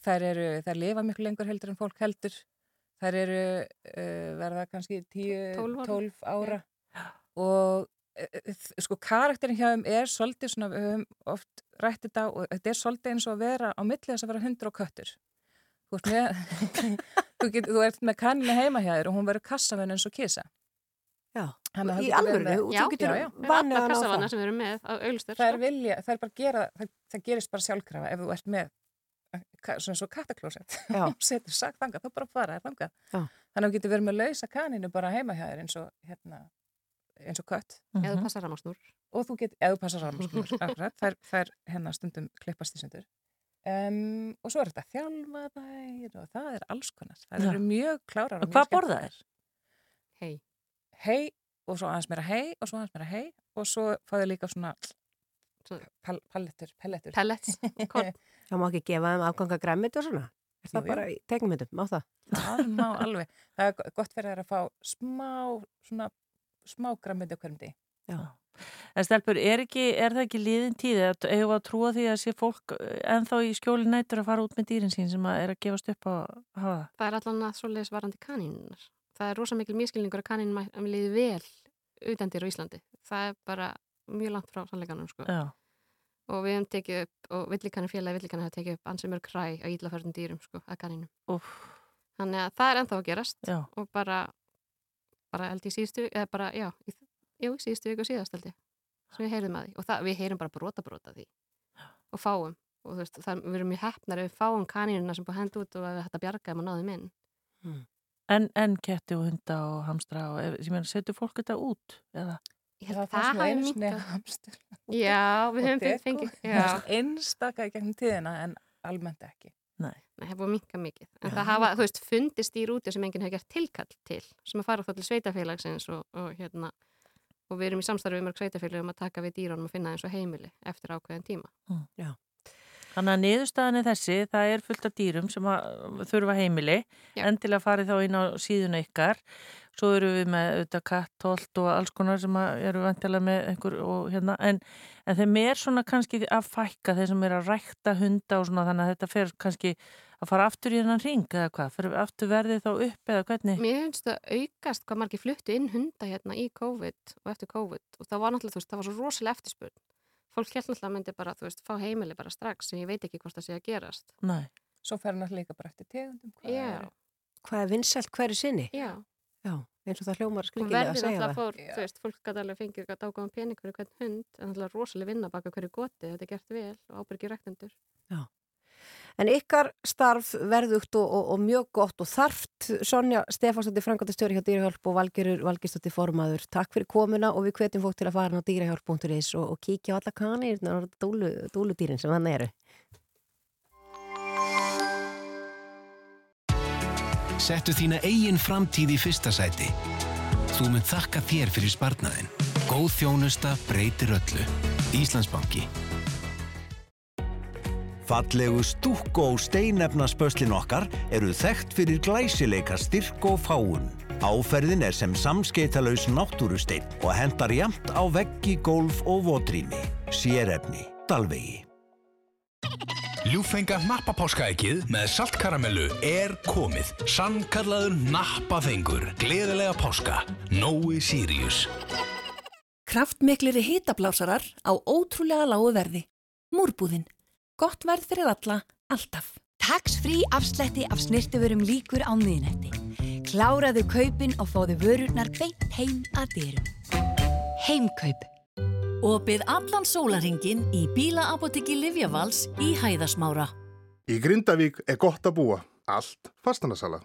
þær eru, þær lifa miklu lengur heldur en fólk heldur þær eru verða kannski 12 ára. 10-12 ára og uh, sko karakterin hjá þeim er svolítið svona, við höfum oft rætt þetta og þetta er svolítið eins og að vera á milli þess að vera hundur og köttur þú, ert með, þú, get, þú ert með kaninu heima hjá þér og hún verður kassavenn eins og kisa Já, að í alvöru, þú getur já, já. Við erum vanið alla hann á kassavanna það. sem við erum með á auðlustur. það er vilja, það er bara að gera það, það gerist bara sjálfkrafa ef þú ert með eh, svona svo og setur sagt þangað, þá bara fara þér þangað Já. þannig að þú getur verið með lausa kaninu bara heima hjá þér eins og hérna, eins og kött Eða Mhm. þú passar ramasnúr. og þú getur, eða þú passar rammarskunur akkurat, þær, þær hérna stundum klippast í sundur um, og svo er þetta þjálfa þær og það er alls konar það Já. eru mjög klárar Og mjög hvað borða þær? Hei. hei og svo aðeins meira hei og svo aðeins meira hei og svo fáðu líka svona pal, pallettur, pellettur. Það má ekki gefa þeim afganga græmit og svona. Er það Jú, bara í tegnmyndum, má það? það má alveg, það er go- gott fyrir þær að fá smá svona smá grammiti á hverjum degi En stelpur, er, ekki, er það ekki liðin tíð eða eigum við að trúa því að sé fólk eh, ennþá í skjóli nætur að fara út með dýrin sín sem að er að gefast upp á að hafa það? Það er allan að svoleiðis varandi kanínunar. Það er rosa mikil miskilningur að kanínum liði vel utandir á Íslandi. Það er bara mjög langt frá sannleikanum sko. Já. Og við hefum tekið upp, og villikanir félagi villikanir hafa tekið upp ansið mörg kræ á íllaförðum dýrum sko, að kanínum. Úf, Þannig að það er ennþá að gerast já. og bara, bara held í síðustu, eða bara, já, í, jú, í síðustu viku og síðast held ég, sem við heyrum að því. Og það, við heyrum bara brota brota því og fáum. Og þú veist, það, við erum mjög hefnar ef við fáum kanínuna sem búið að henda út og við hægt að bjarga þeim og náðum inn. En, en ketti og hunda og hamstra og ég meina, setur fólk þetta út? Eða? Ég held að það nú hafi hamstur Já, við höfum fengið, Það já, er einstaka í gegnum tíðina en almennt ekki Nei. Nei, það er búið að minka mikið. En það hafa, þú veist, fundist dýr úti sem enginn hefur gert tilkall til, sem að fara þá til sveitafélagsins og, og hérna, og við erum í samstarfið mörg sveitafélag um að taka við dýrunum og finna eins og heimili eftir ákveðin tíma. Þannig að niðurstaðan er þessi, það er fullt af dýrum sem að þurfa heimili, Já. endilega farið þá inn á síðuna ykkar. Svo eru við með auðvitað katt, holt og alls konar sem eru vantilega með einhver og hérna, en, en þeim er svona kannski að fækka þeir sem er að rækta hunda og svona þannig að þetta fer kannski að fara aftur í hennan ring eða hvað, fyrir aftur verðið þá upp eða hvernig? Mér finnst það aukast hvað margir fluttu inn hunda hérna í COVID og eftir COVID og það var náttúrulega, þú veist, það var svo rosalega eftirspurn. Fólk held náttúrulega myndi bara, þú veist, fá heimili bara strax sem ég veit ekki hvort það sé að gerast. Nei. Svo fer hann líka bara eftir tegundum. hvað Já, er- Hvað er vinsælt hverju sinni? já. Já, eins og það hljómar skrikilega að segja það. fór, þú veist, fólk gæti alveg fengið gæti ágáðan pening fyrir hvern hund, en náttúrulega rosalega vinna baka hverju goti, þetta er gert vel og ábyrgir rektendur. En ykkar starf verðugt og, og, og mjög gott og þarft Sonja Stefánsdóttir Frankóttastjóri hjá Dýrahjálp og Valgerur Valgersdóttir formaður. Takk fyrir komuna og við hvetjum fólk til að fara á dýrahjálp.is og, og kíkja á alla kanir og dúlu, dúludýrin sem hann eru. Settu þína eigin framtíð í fyrsta sæti. Þú mun þakka þér fyrir sparnaðin. Góð þjónusta breytir öllu. Íslandsbanki. Fallegu stúkk og steinefnaspöslin okkar eru þekkt fyrir glæsileika styrk og fáun. Áferðin er sem samskeitalauðs náttúrusteinn og hendar jamt á veggi, gólf og votrými. Sérefni. Dalvegi. Ljúfenga nappapáskaækið með saltkaramellu er komið. Sannkallaður nappafengur. Gleðilega páska. Nói Sirius. Kraftmikliri hitablásarar á ótrúlega lágu verði. Múrbúðin. Gott verð fyrir alla, alltaf. Tax free afslætti af snirtuverum líkur á miðnætti. Kláraðu kaupin og fáðu vörurnar beint heim að dyrum. Heimkaup. Opið allan sólaringin í bílaapotekki Livjavals í Hæðasmára. Í Grindavík er gott að búa. Allt fastanasala.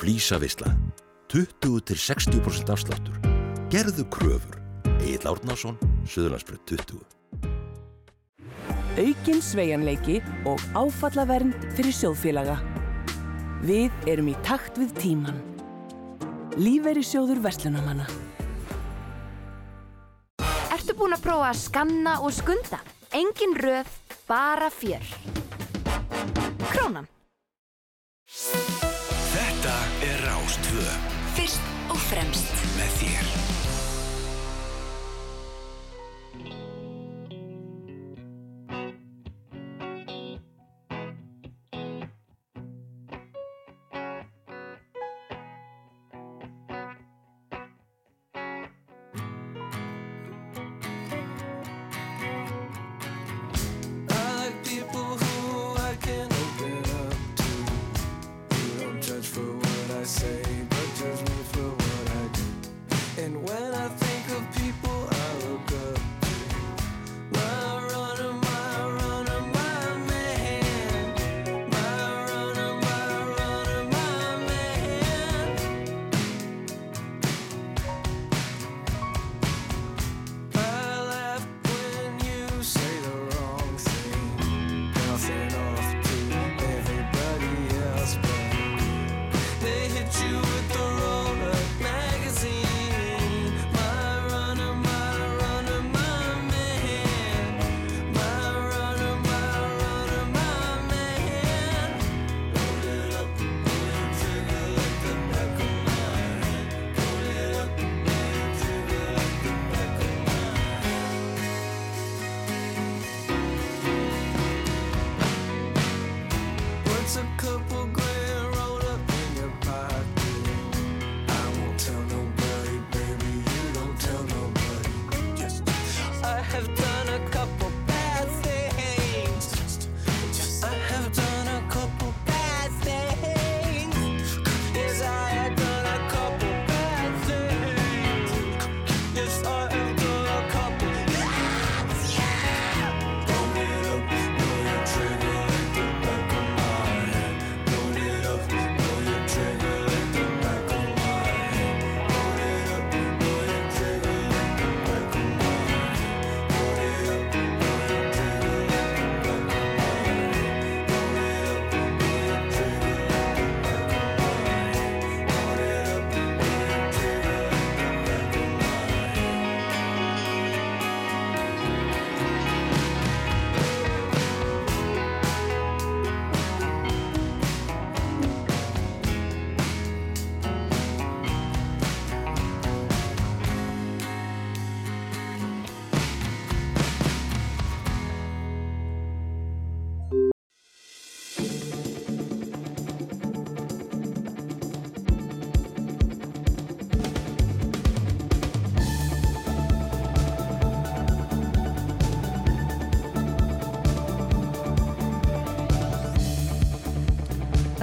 Flísavisla. 20-60% afsláttur. Gerðu kröfur. Egil Árnason, Suðurlandsbröð 20. Aukin sveigjanleiki og áfallavernd fyrir sjóðfélaga. Við erum í takt við tíman. Lífeyri sjóður Vestlunamanna. Ertu búin að prófa að skanna og skunda? Engin röð, bara fjör. Krónan. Þetta er Rástvö. Fyrst og fremst. Með þér.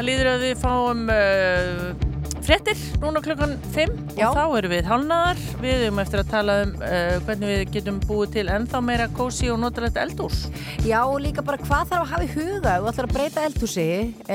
Það líður að við fáum uh, fréttir núna klukkan 5 Já. og þá erum við hálnaðar. Við erum eftir að tala um uh, hvernig við getum búið til ennþá meira kósi og notalegt eldús. Já, og líka bara hvað þarf að hafa í huga ef þú ætlar að breyta eldhúsi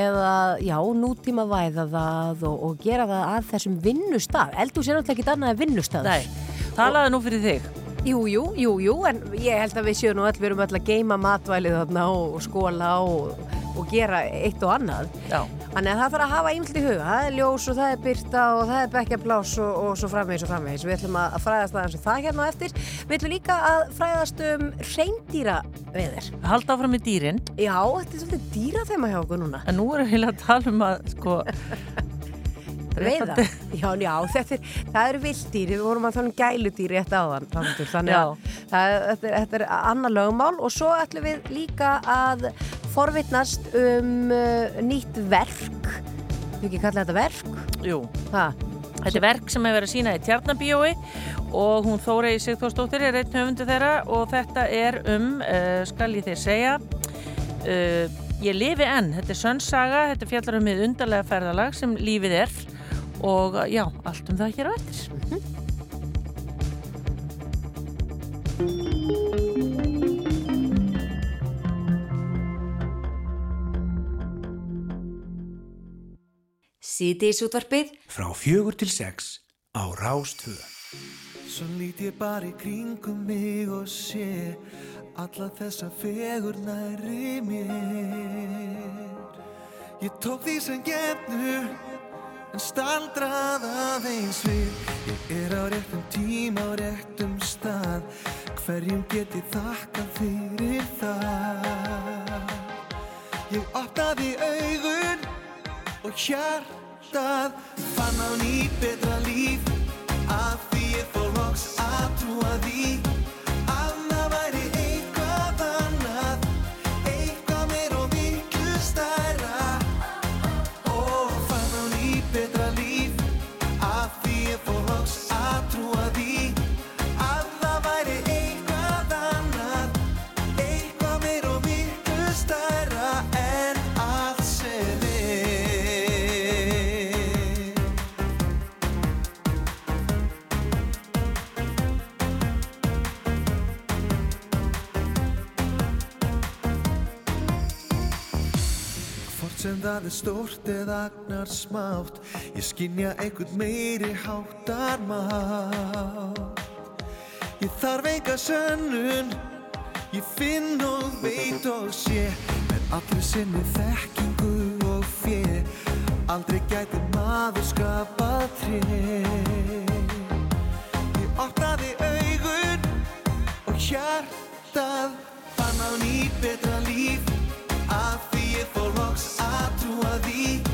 eða, já, nútíma væða það og, og gera það að þessum vinnustaf. Eldhúsi er náttúrulega ekki annað en vinnustaf. Nei, talaðu nú fyrir þig. Jú, jú, jú, jú, en ég held að við séum nú öll, við erum öll að geima matvælið þarna og, og skóla og, og gera eitt og annað. Já. Þannig að það þarf að hafa ímynd í huga. Það er ljós og það er byrta og það er bekkjablás og, og svo framvegis og framvegis. Við ætlum að fræðast aðeins um það hérna eftir. Við ætlum líka að fræðast um reyndýra veðir. Halda áfram með dýrin. Já, þetta er svolítið dýra þeima hjá okkur núna. En nú erum við að tala um að, sko... Veiða? Já, já, þetta er, það eru vilddýr, við vorum að tala um gæludýr rétt áðan, þannig að það, þetta, er, er annar lögumál og svo ætlum við líka að forvitnast um uh, nýtt verk, þú ekki kalla þetta verk? Jú. Það? Þetta er verk sem hefur verið að sína í Tjarnabíói og hún Þórei Sigþórsdóttir er einn höfundu þeirra og þetta er um, uh, skal ég þér segja, uh, ég lifi enn. Þetta er sönnsaga, þetta fjallar um með undarlega ferðalag sem lífið er og uh, já, allt um það hér á eftir. Síðdeis útvarpið Frá fjögur til sex á Rástvö. Svo lít ég bara í kringum mig og sé alla þessa fegur næri mér. Ég tók því sem gefnu en staldrað aðeins við. Ég er á réttum tíma á réttum stað, hverjum get ég þakka fyrir það. Ég opnaði augun og hjartað fann á ný betra líf. Að því ég fór loks að trúa því sem það er stórt eða agnar smátt. Ég skinja einhvern meiri háttar mátt Ég þarf enga sönnun Ég finn og veit og sé. Með allir sinni þekkingu og fjö Aldrei gæti maður skapað tré. Ég opnaði augun og hjartað Fann á ný betra líf. Að því ég fór loks að trúa því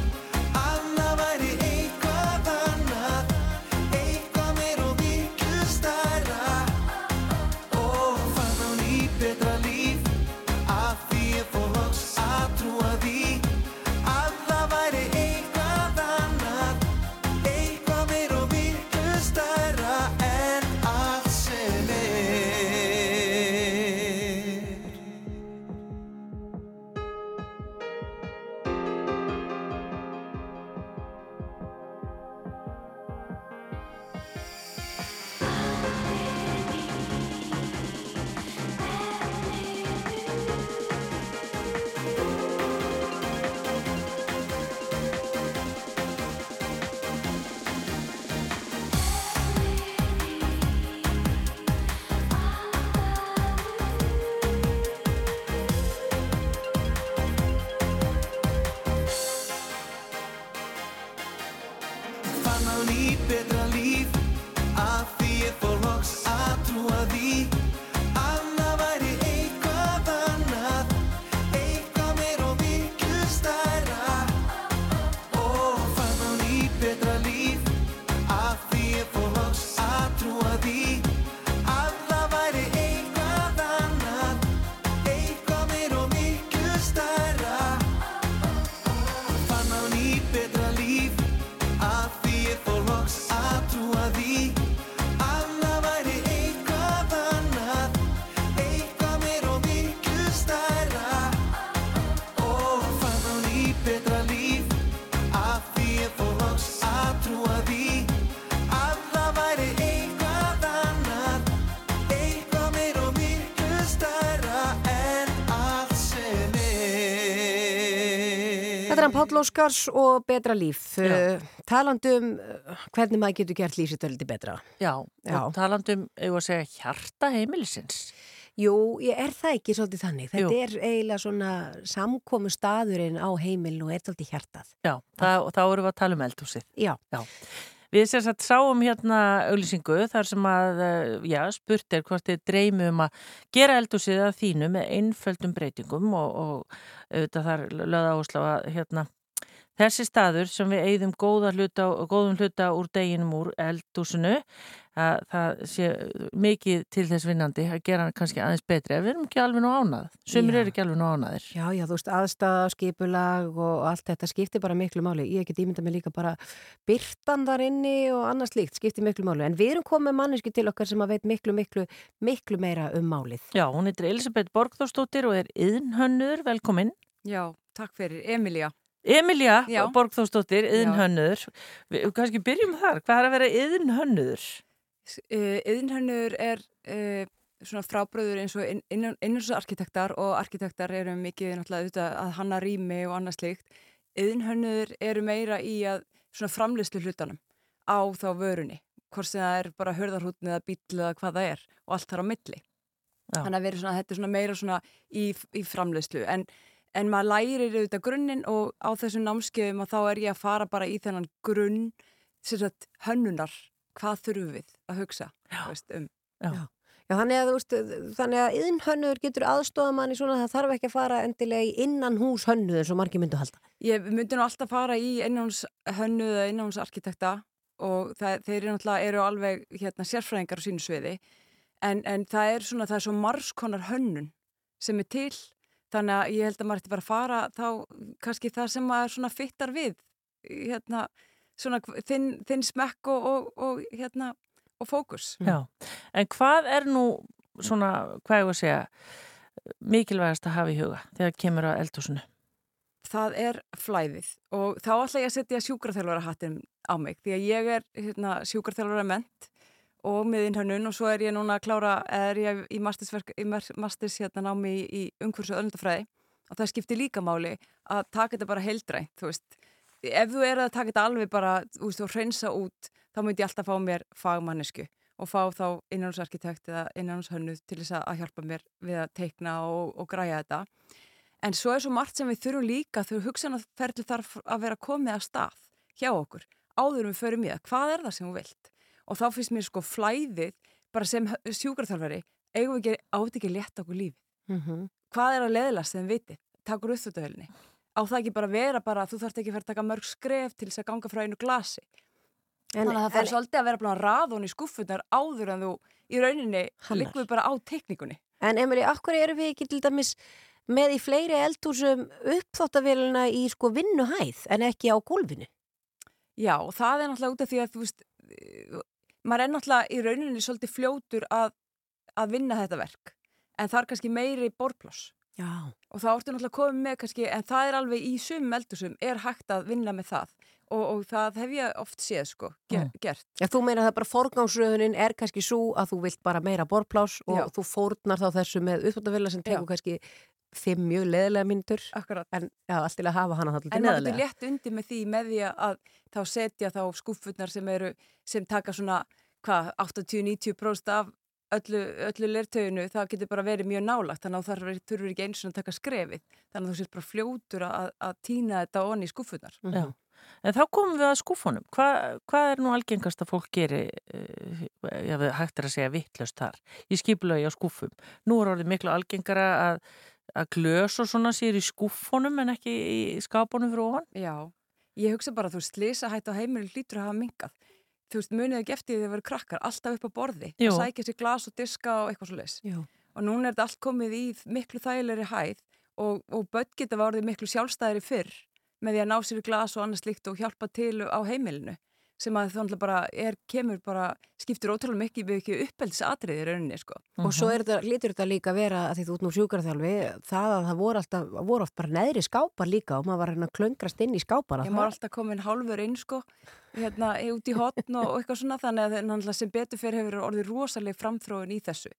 Páll Óskars og Betra líf. Uh, talandum uh, hvernig maður getur gert lífsitöldi betra. Já, Já. og talandum, að segja, hjarta heimilisins. Jú, ég er það ekki svolítið þannig. Þetta Jú. er eiginlega svona samkomu staðurinn á heimilinu og er svolítið hjartað. Já, það, og þá erum við að tala um eldhúsið. Já. Já. Við sem sagt sáum hérna auglýsingu þar sem að, eh, já, spurt er hvort þið dreymi um að gera eldhúsið að þínu með einföldum breytingum og, og auðvitað þar löða áslá að hérna Þessi staður sem við eigðum góða hluta, góðum hluta úr deginum úr eldhúsinu, að það sé mikið til þess vinnandi að gera hann kannski aðeins betri. Við erum ekki alveg nú ánað. Sumir eru ekki alveg nú ánaðir. Já, já, þú veist, aðstæða, skipulag og allt þetta skiptir bara miklu máli. Ég get ímynda mig líka bara byrtan þar inni og annars líkt skiptir miklu máli. En við erum komið manneski til okkar sem að veit miklu, miklu, miklu meira um málið. Já, hún heitir Elisabeth Borgþórsdóttir og er yðnhönnur, velkomin. Já, takk fyrir. Emilía. Emilia yðnhönnur. Við kannski byrjum þar. Hvað er að vera yðnhönnur? Yðinhönnur er uh, svona frábröður eins og inn- innan- innanhúsarkitektar og arkitektar eru mikið náttúrulega auðvitað að hanna rými og annað slíkt. Yðinhönnur eru meira í að svona framleyslu hlutanum á þá vörunni. Hvort sem það er bara hörðarhútni eða bíl eða hvað það er og allt þar á milli. Já. Þannig að vera svona, þetta er svona meira svona í, í framleyslu. En, en maður lærir auðvitað grunninn og á þessum námskeiðum að þá er ég að fara bara í þennan grunn sem sagt hönnunar hvað þurfum við að hugsa veist, um. Já. Já, þannig að, veist, þannig að yðnhönnur getur aðstofa manni svona að það þarf ekki að fara endilega í innan hús hönnu eins og margir myndu halda. Ég myndi nú alltaf fara í innháns hönnu eða innháns arkitekta og það, þeir eru náttúrulega eru alveg hérna, sérfræðingar á sínu sviði en, en það er svona, það er svo margskonar hönnun sem er til þannig að ég held að maður ætti bara að fara þá kannski það sem maður svona fittar við hérna, svona þinn, þinn smekk og, og, og hérna og fókus. Já, en hvað er nú svona, hvað ég að segja, mikilvægast að hafa í huga þegar kemur á eldhúsinu? það er flæðið og þá ætla ég að setja sjúkraþjálfara hattin á mig því að ég er hérna, sjúkraþjálfara ment og miðinn hönnun og svo er ég núna að klára, er ég í mastersverk, í masters hérna námi í, í umhversu öllundafræði og það skiptir líka máli að taka þetta bara heildrænt, þú veist. Ef þú er að taka þetta alveg bara þú veist, og hreinsa út, þá myndi ég alltaf fá mér fagmannesku og fá þá innanúsarkitekt eða innanúshönnuð til þess að hjálpa mér við að teikna og, og græja þetta. En svo er svo margt sem við þurfum líka þegar hugsanarferðli þarf að vera komið að stað hjá okkur, áður við förum í það, hvað er það sem þú vilt? Og þá finnst mér sko flæðið, bara sem sjúkarþjálfari, eigum við ekki átt ekki að leta okkur lífið. Mm -hmm. Hvað er að leðlast þegar við vitið? Takur upp þetta helni. Á það ekki bara vera bara, þú þarft ekki að fara að taka mörg skref til þess að ganga frá einu glasi. En- Þannig að það þarf en- svolítið að vera bara raðun í skuffunar áður en þú í rauninni við bara á tekníkunni. En Emily, akkur eru við ekki til dæmis með í fleiri eldhúsum uppþóttavélina í sko vinnuhæð en ekki á gólfinu? Já, það er náttúrulega út af því að þú veist, maður er náttúrulega í rauninni svolítið fljótur að, að vinna þetta verk, en það er kannski meiri borploss. Já. Og þá ertu náttúrulega komið með kannski, en það er alveg í sumum eldusum, er hægt að vinna með það. Og, og það hef ég oft séð, sko, ger, Mm. gert. Já, þú meina það bara forgangsröðunin er kannski svo að þú vilt bara meira borplás og Já. þú fórnar þá þessu með uppþóttavélina sem tekur Já. kannski fimm mjög leðilega myndur. Akkurat. En já, allt til að hafa hana þáttið En maður létt undir með því með því að þá setja þá skúffurnar sem eru, sem taka svona, hvað, 80-90% af öllu, öllu lertöginu, það getur bara verið mjög nálagt, þannig að það þurfur ekki eins og að taka skrefið, þannig að þú sér bara fljótur að, að týna þetta onni í skúffurnar. Já. En þá komum við að skúfunum. Hva, hvað er nú algengast að fólk geri, uh, við hægt er að segja vittlust þar, í skipulagi á skúfum? Nú er orðið miklu algengara að, að glös og svona sér í skúfunum en ekki í skápunum fyrir ofan? Já, ég hugsa bara að þú slisa hætt á heimilin hlýtur að hafa mingað. Þú veist, munið ekki eftir því að þið verður krakkar, alltaf upp á borði, Jú. að sækja sér glas og diska og eitthvað svo leis. Jú. Og núna er þetta allt komið í miklu þægilegri hæð og, og börn geta varðið miklu sjálfstæðri fyrr með því að ná sér í glas og annað slíkt og hjálpa til á heimilinu sem að þannig bara er, kemur bara, skiptir ótrúlega mikið við ekki uppeldisatriði í rauninni, sko. Og svo er þetta, lítur þetta líka að vera að því þú ert nú sjúkarþjálfi, það að það voru alltaf, voru oft bara neðri skápar líka og maður var hérna klöngrast inn í skápar. Ég var alltaf komin hálfur inn sko, hérna út í hotn og, og eitthvað svona þannig að náttúrulega sem betur fyrir hefur orðið rosalega framþróin í þessu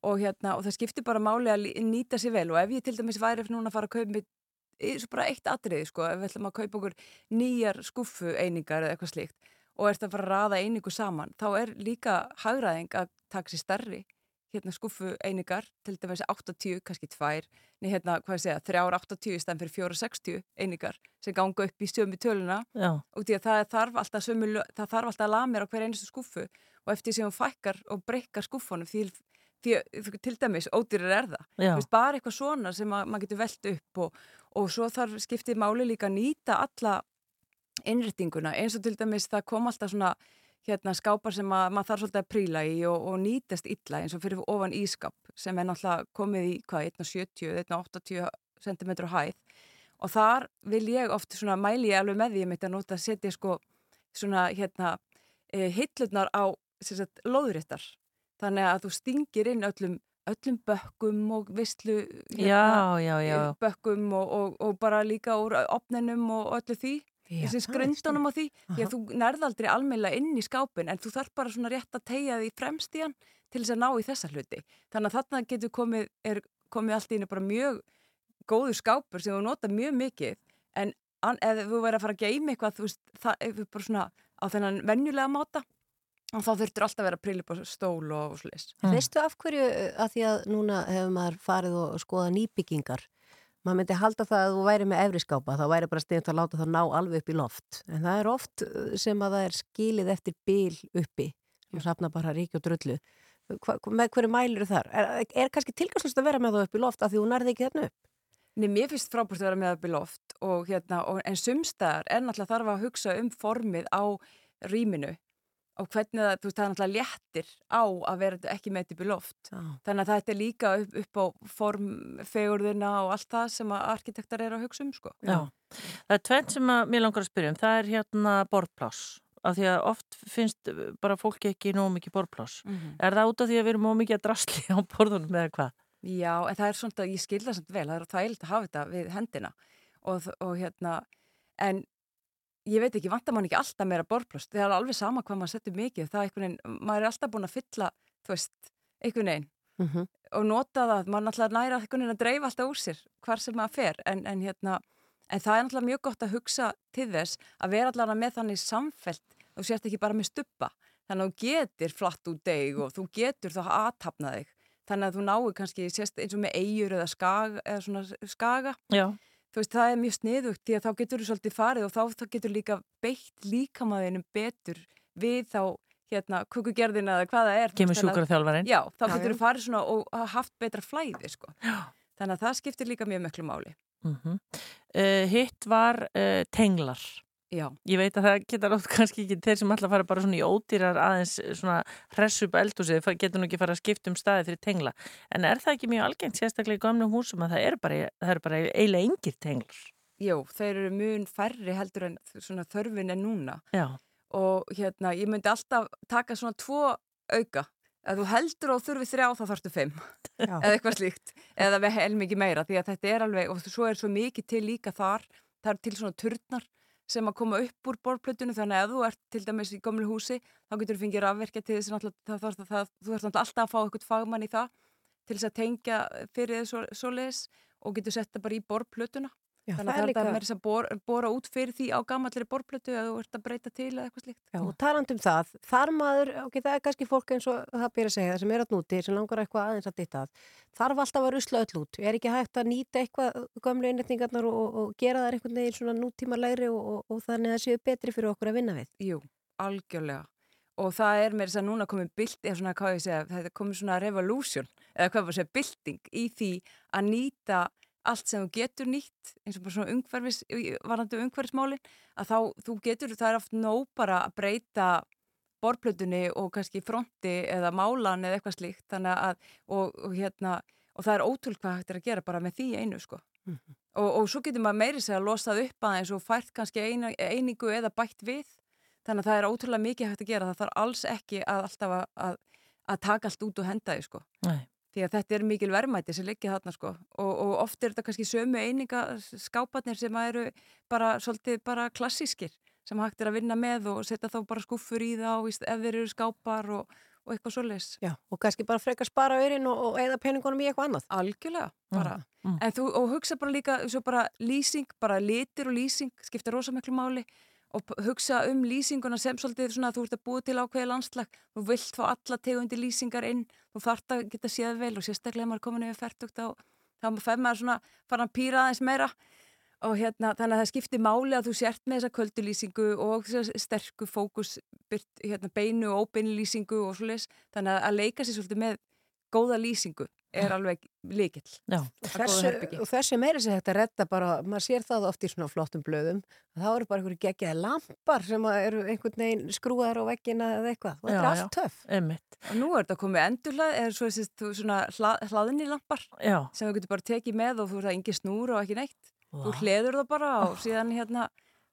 og, hérna, og það skiptir bara máli að nýta sér vel og ef ég til dæmis væri núna að fara að kaupa í- svo bara eitt atriði sko, ef við ætlum að kaupa okkur nýjar skuffu einingar eða eitthvað slíkt og ert að fara að raða einingu saman, þá er líka hagraðing að taka sér stærri hérna skuffu einingar, til dæmis 80, kannski tvær, nei hérna, hvað ég segja, þrjár 80 í stæðan fyrir 460 einingar sem ganga upp í sömu töluna Já. og því að það þarf alltaf, sömu, það þarf alltaf að lamir á hver einustu skuffu og eftir sem hún fækkar og breykar skuffunum því, því að til dæmis ódýrar er það. Veist, bara eitthvað svona sem að, maður getur velt upp og, og svo þarf skiptið máli líka að nýta alla innrættinguna eins og til dæmis það kom alltaf svona hérna skápar sem að, maður þarf svolítið að príla í og, og nýtast illa eins og fyrir ofan ískap sem er náttúrulega komið í hvað, 1,70, 1,80 cm hæð. Og þar vil ég oft svona mæli ég alveg með því ég mitt að nota að setja sko svona hérna e, hillurnar á sagt, lóðréttar þannig að þú stingir inn öllum öllum bökkum og visslu já, já. bökkum og, og, og bara líka úr opninum og öllu því þessi það skrundunum á því því að þú nærð aldrei almennilega inn í skápin en þú þarf bara svona rétt að tegja því fremst í hann til þess að ná í þessa hluti þannig að þarna getur komið, er komið allt í bara mjög góður skápur sem þú nota mjög mikið en ef þú verður að fara að geima eitthvað þú veist, það er bara svona á þennan venjulega máta og þá þurftur alltaf að vera upp á stól og, og slis Veistu af hverju að því að núna hefur maður farið og skoða nýbyggingar? Maður myndi halda það að þú væri með efri skápa þá væri bara stegind að láta það ná alveg upp í loft. En það er oft uh, sem að það er skilið eftir bíl uppi. Og safna bara ríki og drullu. Hva, með hverju mælir þar? Er, er kannski tilgangslust að vera með það upp í loft af því hún nærði ekki þarna upp? Nei, mér finnst frábært að vera með upp í loft og hérna, og, en sumstæðar er náttúrulega þarf að hugsa um formið á rýminu og hvernig það, þú veist, það er náttúrulega léttir á að vera ekki með upp í loft. Já. Þannig að þetta er líka upp, upp á formfegurðina og allt það sem að arkitektar eru að hugsa um, sko. Já. Það er tvennt sem að mér langar að spyrja um. Það er hérna borðpláss. Af því að oft finnst bara fólki ekki nóg mikið borðpláss. Mhm. Er það út af því að við erum nóg mikið að drasli á borðunum eða hvað? Já, en það er svona, ég skil það samt vel, það er þægilt að hafa þetta við hendina og, og hérna, en ég veit ekki, vantar mann ekki alltaf meira borðplast, það er alveg sama hvað maður setur mikið, það er einhvern veginn, maður er alltaf búin að fylla, þú veist, einhvern veginn Mhm. og nota það, maður náttúrulega næra einhvern veginn að dreifa alltaf úr sér, hvar sem maður fer, en, en hérna, en það er náttúrulega mjög gott að hugsa til þess að vera allavega með þannig samfelt, þú sért ekki bara með stuppa, þannig að þú getur flatt út deg og þú getur þá aðtapna þig, þannig að þú náu kannski sést eins og með eigur eða skaga, eða skaga. Þú veist það er mjög sniðugt því að þá getur þú svolítið farið og þá, þá getur líka beitt líkamaðinum betur við þá hérna kukugerðina eða hvað það er Kemur sjúkraþjálfarinn. Já, þá Já, getur já. þú farið svona og haft betra flæði sko. þannig að það skiptir líka mjög miklu máli Mm hitt var uh, tenglar. Já. Ég veit að það geta rátt kannski ekki þeir sem alltaf fara bara svona í ódýrar aðeins eh, svona hressu upp eldhúsið, það getur nú ekki fara að skipta um staði fyrir tengla. En er það ekki mjög algengt sérstaklega í gamnum húsum að það eru bara, eru bara eiginlega engir tenglar? Jó, þeir eru mun færri heldur en svona þörfin en núna Já. og hérna, ég myndi alltaf taka svona tvo auka ef þú heldur og þurfi þrjá þá þarftu fimm eða eitthvað slíkt eða við heilmikið meira því að þetta er alveg og svo er svo mikið til líka þar það er til svona turnar sem að koma upp úr borplötunum þannig að ef þú ert til dæmis í gömlu húsi þá getur þú fengið rafverkja til þess að þú ert alltaf að fá eitthvað fagmann í það til þess að tengja fyrir þess svo, svoleiðis og getur sett það bara í borplötuna Já, þannig það að er það er líka- með þess að bora, bora út fyrir því á gamallri borplötu eða þú ert að breyta til eða eitthvað slíkt Já, og taland um það, þar maður, ok, það er kannski fólk eins og það byrja að segja, það sem er að núti, sem langar eitthvað aðeins að ditta að, þarf alltaf að rusla öll út. Er ekki hægt að nýta eitthvað gömlu innretningarnar og, og, og gera þær einhvern veginn svona nútímalegri og, og, og þannig að það séu betri fyrir okkur að vinna við? Jú, algjörlega. Og það er með þess að núna komið bild, eða svona hvað ég segja, er komið svona revolution, eða hvað var að segja, bilding í því að nýta allt sem þú getur nýtt, eins og bara svona umhverfis, varandi umhverfismálin, að þá þú getur, það er oft nóg bara að breyta borplötunni og kannski fronti eða málan eða eitthvað slíkt, þannig að, og, og hérna, og það er ótrúlega hvað hægt er að gera bara með því einu, sko. Og, og svo getur maður meiri segja að losað upp aðeins og fært kannski eina, einingu eða bætt við þannig að það er ótrúlega mikið hægt að gera það þarf alls ekki að alltaf að, að, að taka allt út og henda því sko Nei. Því að þetta er mikil verðmæti sem liggja þarna sko og, og oft er þetta kannski sömu eininga skáparnir sem eru bara svolítið bara klassískir sem hægt er að vinna með og setja þá bara skuffur í þá ef þeir eru skápar og, og eitthvað svoleiðis. Já, og kannski bara frekar spara öyrinn og, og eða peningunum í eitthvað annað. Algjörlega, bara. Mm. En þú, og hugsa bara líka, svo bara lýsing, bara litir og lýsing, skipta rosamiklu máli og hugsa um lýsinguna sem svolítið svona að þú ert að búa til ákveði landslag, þú vilt fá alla tegundi lýsingar inn, þú þart að geta séð vel og sérstaklega maður er komin yfir færtugt á, þá fer maður svona, fara að pýra aðeins meira. Og hérna, þannig að það skiptir máli að þú sért með þessa köldulýsingu og sterku fókus, byrt, hérna, beinu og óbeinu lýsingu og svoleiðis, þannig að leika sér svolítið með góða lýsingu er alveg líkill Já. Og þessu, og þessu meiri sem þetta redda bara, maður sér það oft í svona flottum blöðum, að það eru bara einhverju geggjaði lampar sem að eru einhvern veginn skrúðar á veggina eða eitthvað. Og þetta er Já, allt já. Einmitt. Og nú er þetta komið endurhlað, er svo þessi þú- svona hla, hlaðinni lampar Já. sem þú getur bara tekið með og þú er það engi snúr og ekki neitt. Vá. Þú hleður það bara og síðan hérna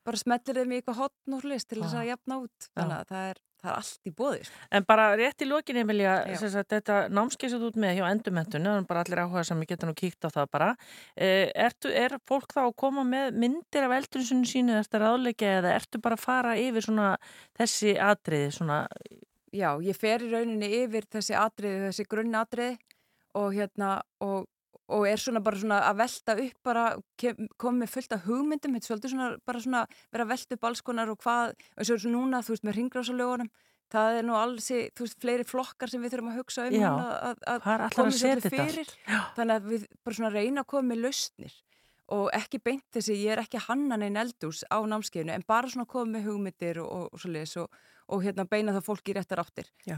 bara smellir þeim í eitthvað hotn og hlust til þess að jafna út. Þannig að það er, það er allt í bóði. Sko. En bara rétt í lokinni sagt, þetta námskeið sem þú ert með hjá endurmentunni, þannig bara allir áhuga sem ég geta nú kíkt á það bara. Eh, ertu, er fólk þá að koma með myndir af eldurinsunu sínu eftir ráðleika eða ertu bara að fara yfir svona þessi atriði svona Já, ég fer í rauninni yfir þessi atriði, þessi grunnatriði og hérna og, og er svona bara svona að velta upp bara, kem- kom með fullt af hugmyndum, þetta er svolítið svona bara svona vera að velta upp alls konar og hvað og svo er svo núna, þú veist, með ringrásalögunum það er nú alls, þú veist, fleiri flokkar sem við þurfum að hugsa um Já. að, að Hvar ætlarðu komi að svolítið fyrir. þannig að við bara svona reyna að koma með lausnir og ekki beint þessi, ég er ekki hannan einn eldús á námskeiðinu en bara svona koma með hugmyndir og, og, og og, og hérna beina það fólki í réttar áttir. Já.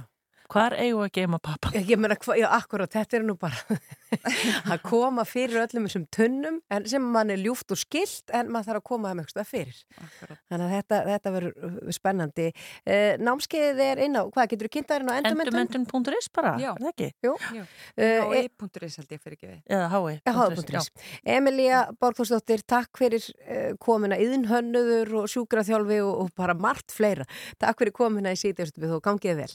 Hvar eigum við að geima pappa? Ég meina, já, akkurat, þetta er nú bara að koma fyrir öllum þessum tunnum en sem mann er ljúft og skilt en maður þarf að koma þeim eitthvað fyrir. Akkurat. Þannig að þetta, þetta verður uh, spennandi. Eh, námskeiðið er inn á, hvað getur þú kynnt það inn á endurmentun? Endurmentun.is bara, Já. er það ekki? Jú. Já. Eh, HI.is held ég fyrir ekki við. Eða hái. Já, háða.is. Emilía Borgþórsdóttir, takk fyrir uh, komina yðinhönnuður og sjúkraþjálfi og, og bara margt fleira. Takk fyrir komina í síðustu og gangið vel.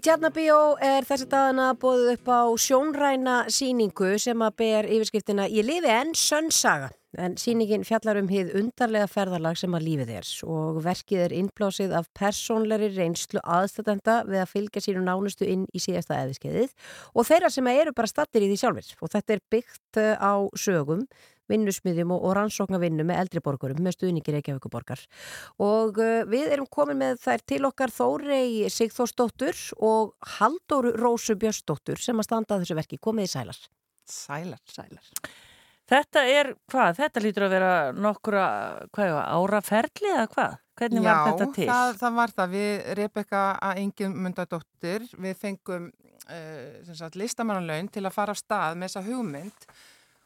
Í Tjarnabíó er þessi dagana bóðið upp á sjónræna síningu sem að ber yfirskriftina Ég lifi enn sönnsaga. En síningin fjallar um hið undarlega ferðarlag sem að lífið er og verkið er innblásið af persónleiri reynslu aðstætenda við að fylgja sínu nánustu inn í síðasta eðiskeiðið og þeirra sem eru bara stattir í því sjálfur. Og þetta er byggt eh, á sögum vinnusmiðjum og, og rannsóknarvinnu með eldriborgurum með stuðningir Reykjavíkuborgar og uh, við erum komin með þær til okkar Þórei Sigþórsdóttur og Halldóru Rósu Björnsdóttur sem að standa að þessu verki, komið í sælar Sælar, sælar Þetta er, hvað, þetta lítur að vera nokkura, hvað, áraferli eða hvað? Hvernig var þetta til? Já, það, það var það. Við, Rebecca að Ingjum Mundadóttir, við fengum uh, listamannanlaun til að fara af stað með þessa hugmynd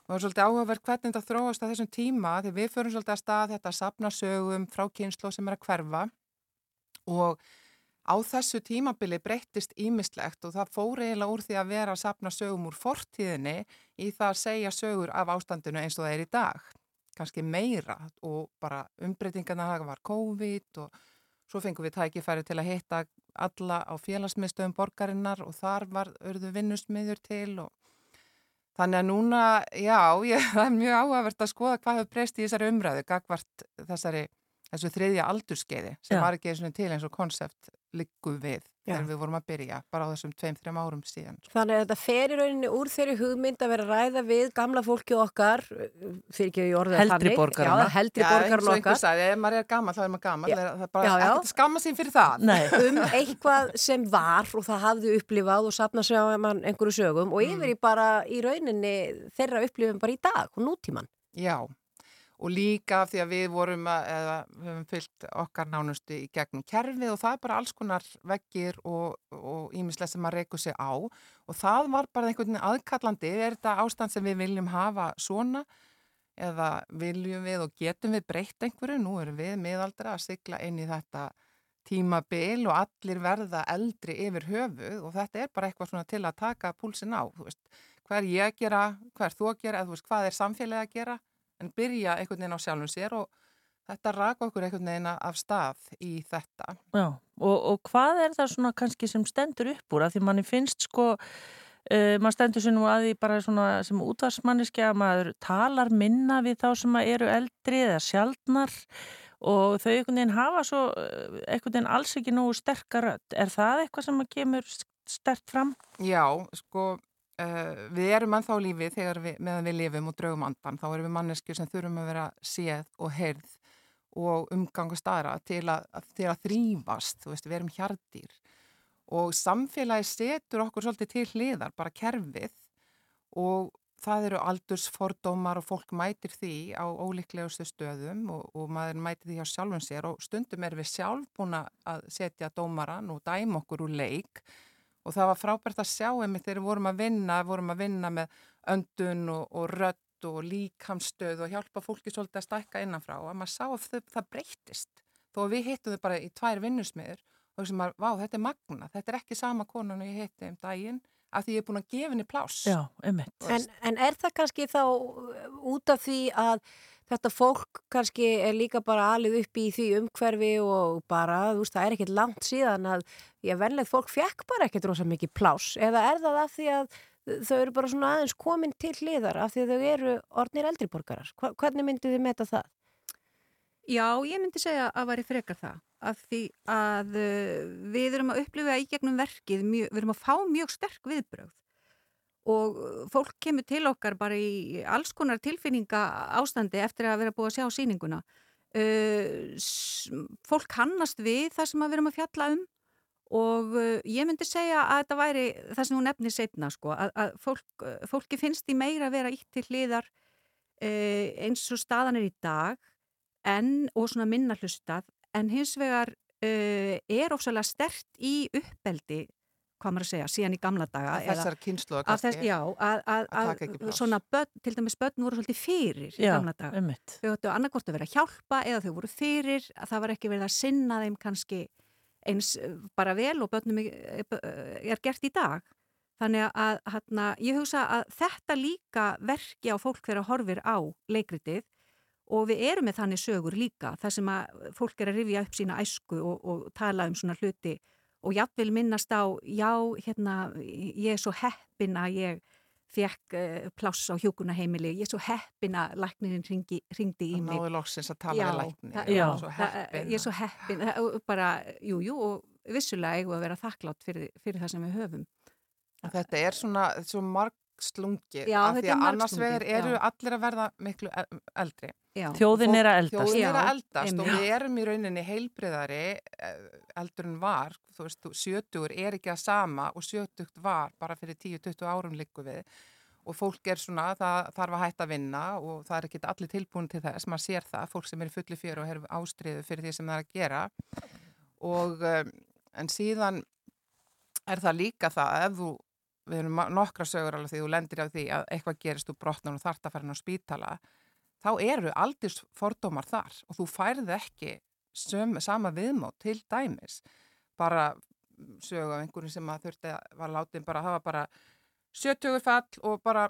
og það er svolítið áhugaverð hvernig þetta þróast á þessum tíma því við förum svolítið að stað þetta að sapna sögum frá kynslu sem er að hverfa. Og á þessu tímabili breyttist ímislegt og það fór eiginlega úr því að vera að sapna sögum úr fortíðinni í það að segja sögur af ástandinu eins og það er í dag. Kannski meira og bara umbreytingarna það var COVID og svo fengum við tækifæri til að hitta alla á félagsmiðstöðum borgarinnar og þar var örðu vinnusmiður til og þannig að núna, já, ég, það er mjög áhugavert að skoða hvað hefur breyst í þessari umræðu gagvart þessari þessu þriðja aldurskeiði sem var ekki eins og til eins og konsept liggu við þegar við vorum að byrja bara á þessum tveim, þreim árum síðan. Þannig að þetta fer í rauninni úr þeirri hugmynd að vera að ræða við gamla fólki okkar fyrir ekki orðið Heldri borgarana. Já, heldri Já, eins borgarna og einhver okkar sagði, ef maður er gammal þá er maður gammal, það er bara Já, já. ekkert að skamma sín fyrir það. Nei. um eitthvað sem var og það hafði upplifað og sapna sig á mann einhverju sögum og Mm. yfir í bara í rauninni þeirra upplifum bara í dag og nútíman. Já, og líka af því að við vorum að, eða við höfum fyllt okkar nánustu í gegnum kerfið og það er bara alls konar veggir og ímislega sem að reyku sig á. Og það var bara einhvern veginn aðkallandi, er þetta ástand sem við viljum hafa svona? Eða viljum við og getum við breytt einhverju, nú erum við miðaldra að sigla inn í þetta tímabil og allir verða eldri yfir höfuð og þetta er bara eitthvað svona til að taka púlsin á, þú veist, hvað er ég að gera, hvað er þú að gera, eða þú veist, hvað er samfélagi að gera, en byrja einhvern veginn á sjálfum sér og þetta raka okkur einhvern veginn af stað í þetta. Já, og, og hvað er það svona kannski sem stendur upp úr að því manni finnst sko uh, maður stendur sér nú að því bara svona sem útvarsmanniski að maður talar minna við þá sem eru eldri eða sjaldnar og þau einhvern veginn hafa svo eh, einhvern veginn alls ekki nógu sterkar rödd. Er það eitthvað sem að kemur stert fram? Já, sko, uh, við erum ennþá á lífi þegar við, meðan við lifum og draugum andan, þá erum við manneskjur sem þurfum að vera séð og heyrð og umgangast aðra til að, til að þrýfast, veist, við erum hjartýr og samfélagi setur okkur svolítið til hliðar, bara kerfið og það eru aldursfordómar og fólk mætir því á ólíklegustu stöðum og, og maður mætir því á sjálfum sér og stundum er við sjálf búin að setja dómaran og dæma okkur úr leik og það var frábært að sjá einmitt þegar við vorum að vinna, vorum að vinna með öndun og, og rött og líkamstöð og hjálpa fólki svolítið að stækka innanfrá og að maður sá að það, það breytist þó að við hittum þau bara í tvær vinnusmiður og þessum maður, vá þetta er magna, þetta er ekki sama konan og ég hitti um daginn af því ég er búin að gefa henni pláss. Já, einmitt. En, en er það kannski þá út af því að þetta fólk kannski er líka bara alið upp í því umhverfi og bara, þú veist, það er ekkert langt síðan að ég venlega fólk fekk bara ekkert rosa mikið pláss eða er það af því að þau eru bara svona aðeins komin til hliðar af því að þau eru orðnir eldriborgarar. Hvernig myndið þið meta það? Já, ég myndi segja að væri frekar það af því að uh, við erum að upplifa í gegnum verkið, mjög, við erum að fá mjög sterk viðbröð og fólk kemur til okkar bara í alls konar tilfinninga ástandi eftir að vera búið að sjá síninguna. Uh, fólk kannast við það sem við erum að fjalla um og uh, ég myndi segja að þetta væri það sem hún nefnir setna sko, að, að fólk, fólki finnst í meira að vera ítt til hliðar eins og staðan er í dag en, og svona minna hlustað en hins vegar uh, er ósæðlega stert í uppbeldi hvað maður að segja, síðan í gamla daga Að þessar þess, kannski, Já, að, að, að taka ekki að pláss. svona börn, til dæmis börn voru svolítið fyrir í Já, gamla daga einmitt. þau ættu annarkort að vera að hjálpa eða þau voru fyrir að það var ekki verið að sinna þeim kannski eins eh, bara vel og börnum er, er gert í dag þannig að hana, ég hugsa að þetta líka verki á fólk þegar horfir á leikritið og við erum með þannig sögur líka þar sem að fólk er að rifja upp sína æsku og, og tala um svona hluti og jafnvel minnast á, já, hérna, ég er svo heppin að ég fekk uh, pláss á hjúkunaheimili, ég er svo heppin að læknirinn ringi, ringdi í Það mig. náði loksins að tala Já, við lækni. það- Já, svo það- heppin. Ég er svo heppin, það- og bara, jú, jú, og vissulega eigum við að vera þakklátt fyrir, fyrir það sem við höfum. Og þetta er svona, svo margslungið. Já, af þetta því er að annars vegar eru já. allir að verða miklu el- eldri. Já. Þjóðin er að eldast. Þjóðin er að Já, eldast og einmitt. við erum í rauninni heilbriðari eldur en var. Þú veist, 70 er ekki að sama og 70 var bara fyrir 10-20 árum líku við. Og fólk er svona, það þarf að hætta að vinna og það er ekki allir tilbúin til þess. Man sér það, fólk sem er í fulli fjör og hefur ástriðu fyrir því sem það er að gera. Og, um, en síðan er það líka það að ef þú, við erum nokkra sögur alveg því þú lendir á því að eitthvað gerist úr brotnar og þarft að fara inn á spítala, þá eru aldils fordómar þar og þú færði ekki söm, sama viðmót til dæmis. Bara sögu af einhverjum sem að þurfti að var látin bara, það var bara 70 fall og bara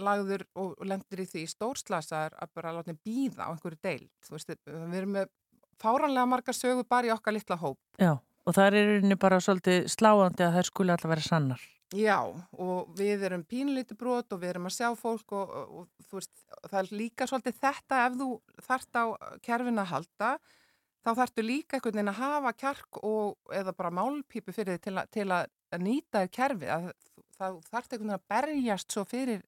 lagður og lendir í því stórslasaður að bara látin býða á einhverju deil. Þú veist, við erum með fáranlega margar sögur bara í okkar litla hóp. Já, og það er í rauninni bara svolítið sláandi að þær skuli alltaf vera sannar. Já, og við erum pínlítið brot og við erum að sjá fólk og, og, og þú veist, það er líka svolítið þetta ef þú þart á kerfin að halda, þá þartu líka einhvern veginn að hafa kjark og eða bara málpípu fyrir þið til, að- til að nýta kerfi, að það þartu einhvern veginn að berjast svo fyrir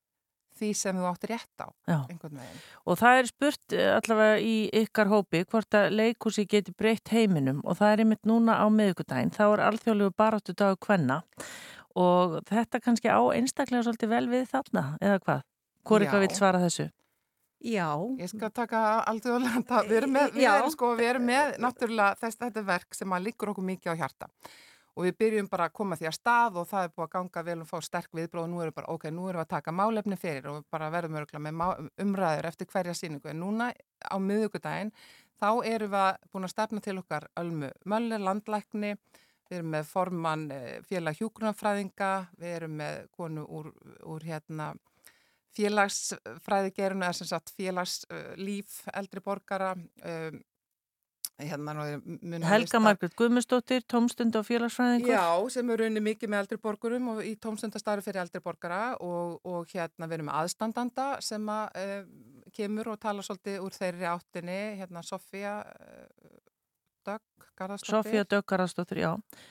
því sem þú átti rétt á, Já. einhvern veginn. Og það er spurt eh, allavega í ykkar hópi hvort að leikhúsi geti breytt heiminum og það er einmitt núna á miðvikudaginn. Þá er alþjóðlegu baráttu dagur kvenna og þetta kannski á einstaklega svolítið vel við þarna, eða hvað? Hvor eitthvað vil svara þessu? Já. Ég skal taka alþjóðlega, það- við erum með, við erum, sko, við erum með náttúrulega þess, þetta er verk sem að líkur okkur mikið á hjarta og við byrjum bara að koma því að stað og það er búið að ganga vel og fá sterk viðbróð og nú erum við bara, ok, nú erum við að taka málefni fyrir og bara verðum örgulega með umræður eftir hverja síningu en núna á miðugudaginn þá erum við að- búin að stefna til okkar Ölmu Möller, landlækni við erum með formann eh, félag hjúgrunafræðinga, við erum með konu úr, úr hérna félagsfræðigerinu eða sem sagt félagslíf eldri borgara um, hérna Helga Margrét Guðmundsdóttir, tómstund og félagsfræðingur. Já, sem er rauninni mikið með eldri borgurum og í tómstundastarfi fyrir eldri borgara og, og hérna við erum með aðstandanda sem að uh, kemur og tala svolítið úr þeirri áttinni, hérna Sofía Dögg Garðarsdóttir Sofía Döggarastóttir, já.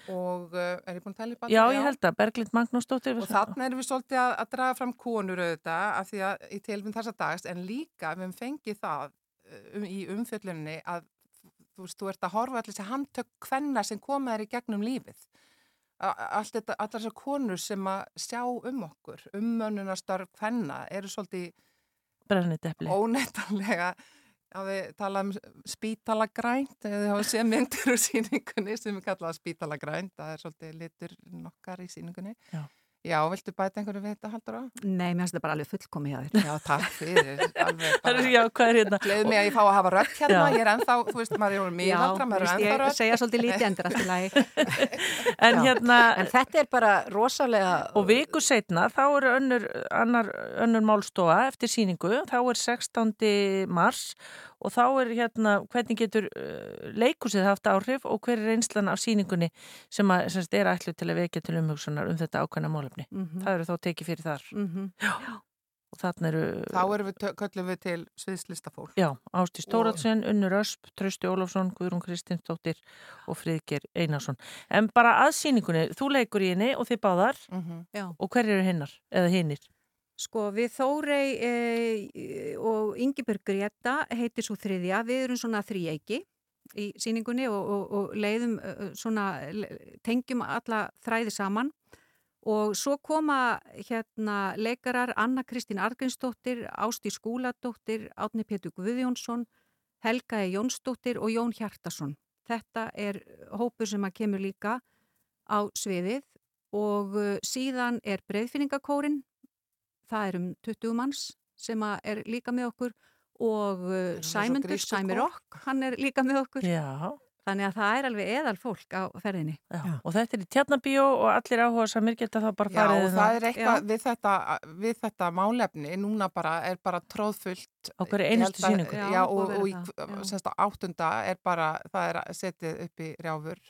og uh, er ég búin að tella upp alla? Já, ég held að Berglind Magnúsdóttir. Og þarna erum við svolítið að, að draga fram konur auðvitað af því að í tilfinn þessa dags en líka við höfum fengið það uh, um, í umfjöllunni að þú veist, þú ert að horfa allir þessi handtök kvenna sem koma þær í gegnum lífið. A- Allt þetta, allar þessar konur sem að sjá um okkur, ummönnunastarf kvenna eru svolítið óneitanlega að við tala um spítalagrænt eða þið hafa séð myndir úr síningunni sem við kallaðum spítalagrænt það er svolítið litur nokkar í síningunni Já. Já, viltu bæta einhverju við þetta haldur á? Nei, mér finnst þetta bara alveg fullkomið hjá þér. Já, takk fyrir. Alveg bara. Já, hvað er hérna? Gleð mig að ég fá að hafa rödd hérna, Já. ég er ennþá, þú veist, maður er miðaldra, maður er ennþá ég rödd. segja svolítið lítið endur allt í lagi. En Já. hérna... En þetta er bara rosalega... Og viku setna, þá er önnur, annar, önnur málstofa eftir síningu, þá er 16. mars og þá er hérna, hvernig getur uh, leikusið haft áhrif og hver er einslan af síningunni sem, að, sem er ætlu til að vekja til umhugsunar um þetta ákveðna málefni. Mhm. Það eru þá tekið fyrir þar. Mhm. Já. Og þarna eru... Þá erum við, köllum við til sviðslistafólk. Já, Ástís Og- Tóratsen, Unnur Ösp, Trausti Ólafsson, Guðrún Kristinsdóttir og Friðger Einarsson. En bara að síningunni, þú leikur í henni og þið báðar Mhm. Já. og hver eru hinnar eða hinnir? Sko við Þórei e, og Ingibjörg Greta heitir svo þriðja, við erum svona þríeiki í síningunni og, og, og leiðum svona, tengjum alla þræði saman og svo koma hérna leikarar Anna Kristín Argrinsdóttir, Ástí Skúladóttir, Átni Pétur Guðjónsson, Helga E. Jónsdóttir og Jón Hjartason. Þetta er hópur sem að kemur líka á sviðið og síðan er breyðfinningakórin það er um 20 manns sem að er líka með okkur og Sæmundur, Sæmir. Okk, hann er líka með okkur. Já. Þannig að það er alveg eðal fólk á ferðinni. Já. Og þetta er í tjarnabíó og allir áhuga samir geta það bara Já, farið og það er eitthvað Já. við þetta, við þetta málefni núna bara er bara tróðfullt Á hverju einustu sýningu. Já, Já, og, að og í já. áttunda er bara, það er setið upp í rjáfur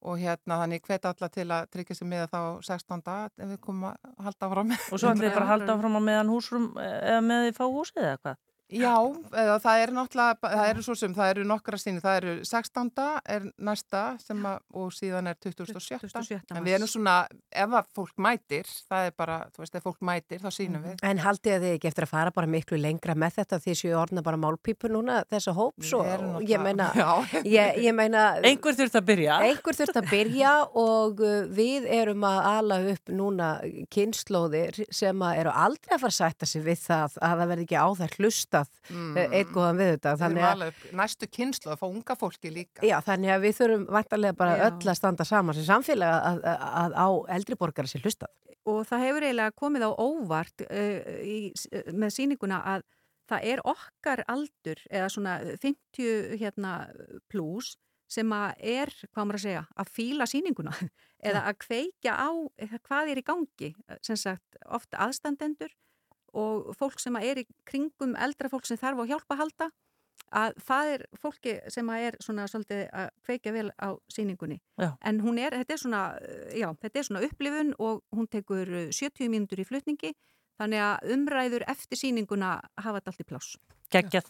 og hérna þannig hvet alla til að tryggja sig með þá 16. ef við komum að halda áfram Og svo ætlið þið bara að halda áfram á meðan húsrum eða með því fá húsið eða hvað? Já, eða, það er náttúrulega, það eru svo sem, það eru nokkra síni, það eru 16. er næsta sem að, og síðan er 27. 27. En við erum svona, ef að fólk mætir, það er bara, þú veist, ef fólk mætir, þá sínum við. En haldið þið ekki eftir að fara bara miklu lengra með þetta því séu orðna bara málpípur núna þessa hóps og ég meina, ég, ég meina Einhver þurft að byrja Einhver þurft að byrja og uh, við erum að ala upp núna kynnslóðir sem að eru aldrei að fara að sætta sig við það að það verði ekki á þær hlustað mm. eitt góðan við þetta alveg næstu kynslu að fá unga fólki líka. já, þannig að við þurfum vantarlega bara Já. öll að standa saman sem samfélag að, að, að á eldriborgara sér hlustað og það hefur eiginlega komið á óvart uh, í, með sýninguna að það er okkar aldur eða svona 50 hérna plus sem að er, hvað maður að segja, að fíla sýninguna eða að kveikja á hvað er í gangi, sem sagt oft aðstandendur og fólk sem er í kringum eldra fólk sem þarf á hjálpa að halda að það er fólki sem að er svona svolítið að kveikja vel á sýningunni Já. en hún er, þetta er svona já, þetta er svona upplifun og hún tekur uh, 70 mínútur í flutningi þannig að umræður eftir sýninguna hafa þetta allt í pláss. Geggjað.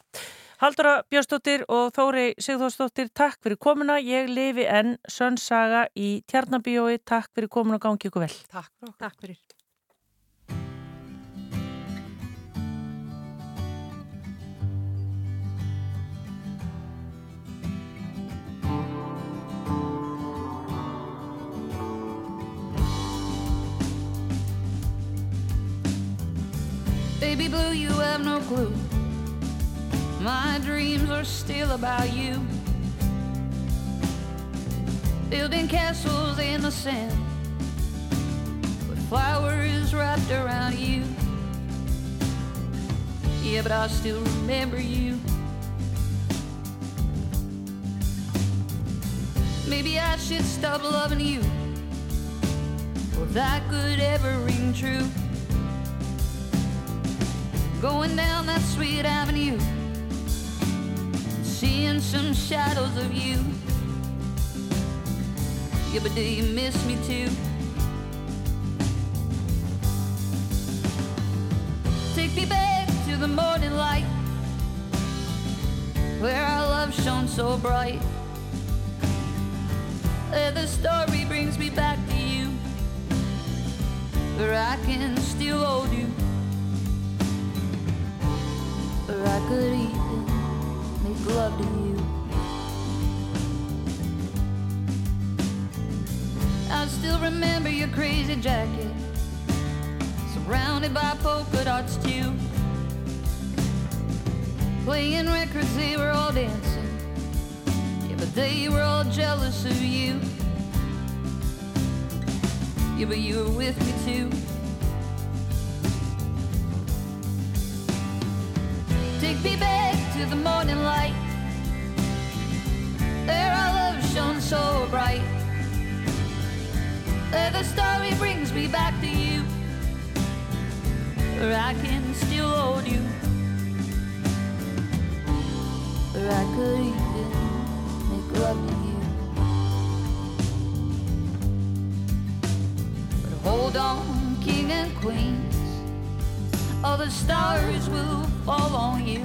Haldura Björnsdóttir og Þóri Sigþórsdóttir, takk fyrir komuna. Ég lifi enn Sönsaga í Tjarnabíói. Takk fyrir komuna og gangi ykkur vel. Takk fyrir. Takk fyrir. Baby blue, you have no clue. My dreams are still about you. Building castles in the sand with flowers wrapped around you. Yeah, but I still remember you. Maybe I should stop loving you. If that could ever ring true. Going down that sweet avenue, seeing some shadows of you. Yeah, but do you miss me too? Take me back to the morning light, where our love shone so bright. Where the story brings me back to you, where I can still hold you. Or I could even make love to you. I still remember your crazy jacket, surrounded by polka dots too. Playing records, they were all dancing. Yeah, but they were all jealous of you. Yeah, but you were with me too. Take me back to the morning light. There our love shone so bright. There the story brings me back to you. Where I can still hold you. Where I could even make love to you. But hold on, king and queens all the stars will fall on you.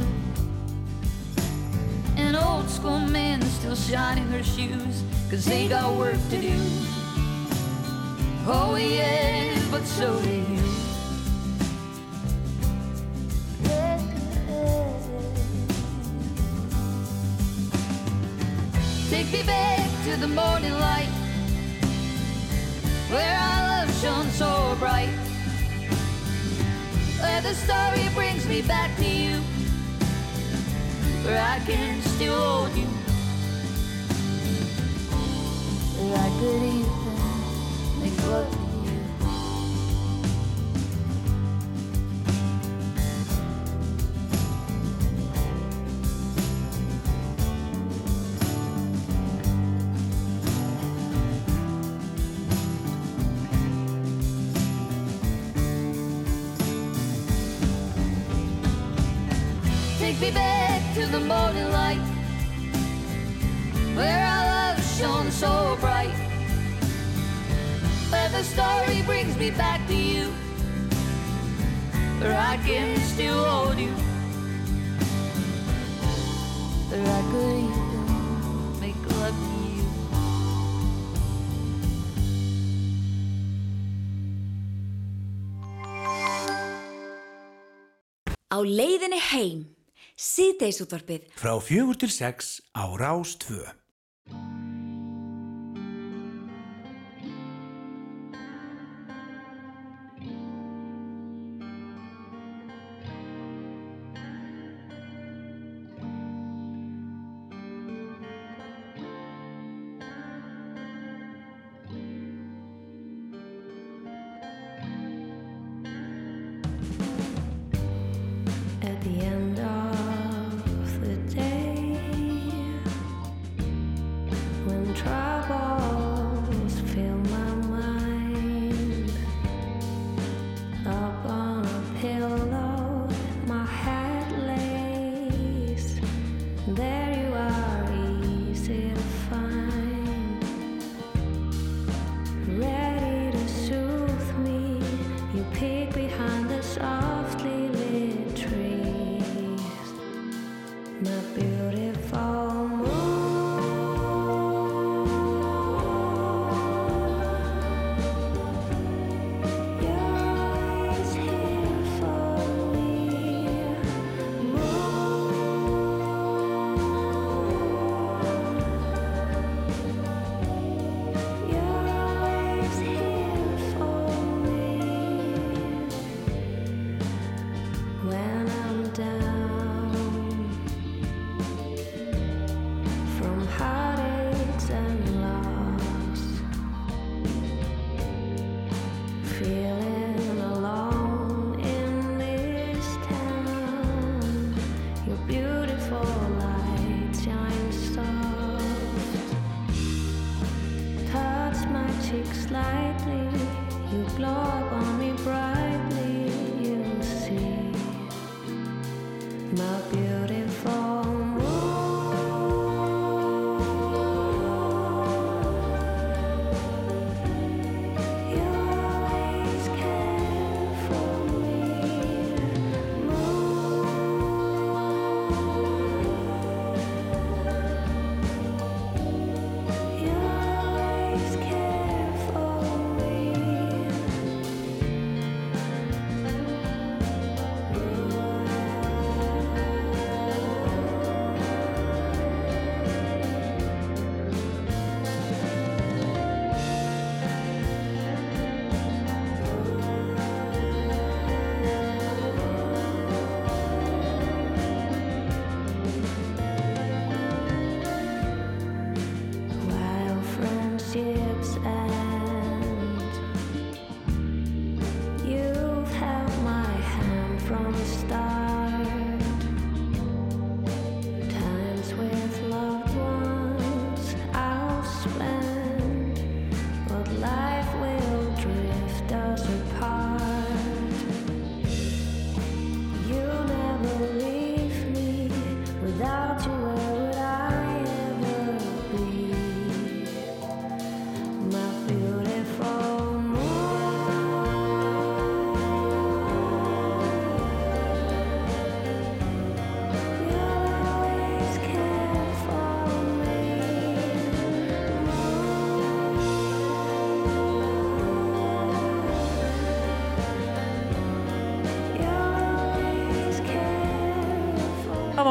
An old school man still shining her shoes, cause they got work to do. Oh, yeah, but so do you. Take me back to the morning light, where our love shone so bright the story brings me back to you, where I can still hold you, where I could even Á leiðinni heim, síðdeisútvarpið. Frá fjögur til sex á Rás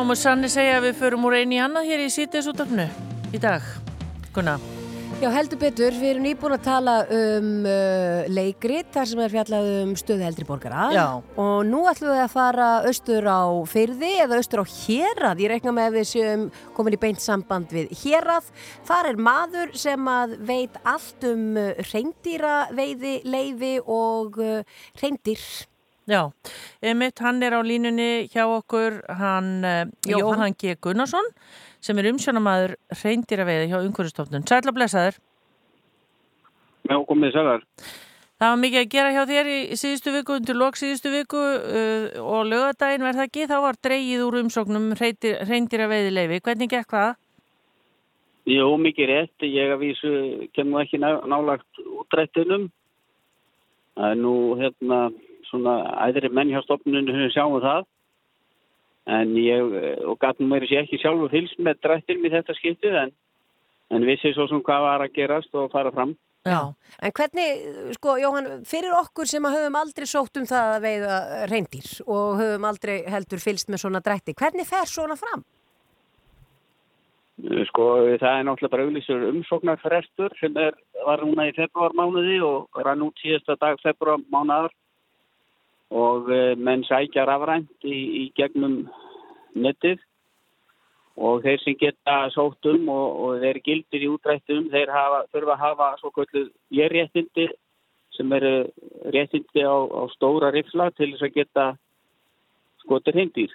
má maður sanni segja að við förum úr einu í annað hér í sítiðsútafnu í dag. Gunna. Já, heldur betur, við erum nýbúin að tala um uh, leikrit þar sem er fjallað um stöðu eldri borgara Já. og nú ætlum við að fara austur á fyrði eða austur á hérað ég reikna með við séum komin í beint samband við hérað þar er maður sem að veit allt um uh, reyndýra veiði, leifi og uh, reyndir Já, Emmitt, hann er á línunni hjá okkur, hann uh, Jóhann. Jóhann G. Gunnarsson sem er umsjónamaður reyndýraveiði hjá umhverfistofnun. Sætla blessaður. Já, komið sælar. Það var mikið að gera hjá þér í síðustu viku, undir lok síðustu viku uh, og lögadaginn verð það ekki, þá var dreigið úr umsóknum reyndýraveiði leifi. Hvernig gekk það? Jú, mikið rétt. Ég að vísu kemur ekki ná, nálagt útrættinum Það er nú hérna svona æðri menn hjá stofnunum sem sjáum það. En ég, eh, og gatnum mér sér ekki sjálfur fylgst með drættinum í þetta skiptið en, en vissi svo sem hvað var að gerast og fara fram. Já. En hvernig, sko, Jóhann, fyrir okkur sem að höfum aldrei sótt um það að veiða reyndýr og höfum aldrei heldur fylgst með svona drætti, hvernig fer svona fram? Eh, Sko, það er náttúrulega bara auglýsur umsóknarfrestur sem er, var núna í februarmánuði og rann út síðasta dag februarmánuðar og eh, menn sækja rafrænt í, í gegnum netið og þeir sem geta sótt um og, og þeir gildir í útrættum þeir hafa, þurfa að hafa svo kvöldu ég réttindi sem eru réttindi á, á stóra rifla til þess að geta skotir hindir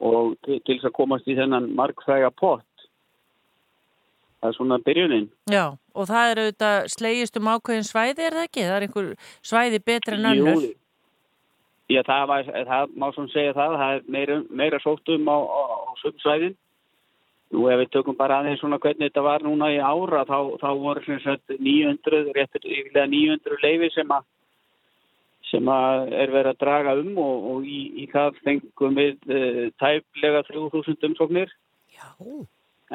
og til, til þess að komast í þennan markfræga pott það er svona byrjunin Já, og það er auðvitað slegist um ákveðin svæði, er það ekki? Það er einhver svæði betri en önnur. Jú, Já, það, var, það má svona segja það, það er meira, meira sótt um á, á, á sömsvæðin. Nú ef við tökum bara aðeins svona hvernig þetta var núna í ára, þá, þá voru sagt 900, réttur yfirlega 900 leifi sem að sem að er verið að draga um og, og í, í það fengum við uh, tæplega 3000 umsóknir. Já.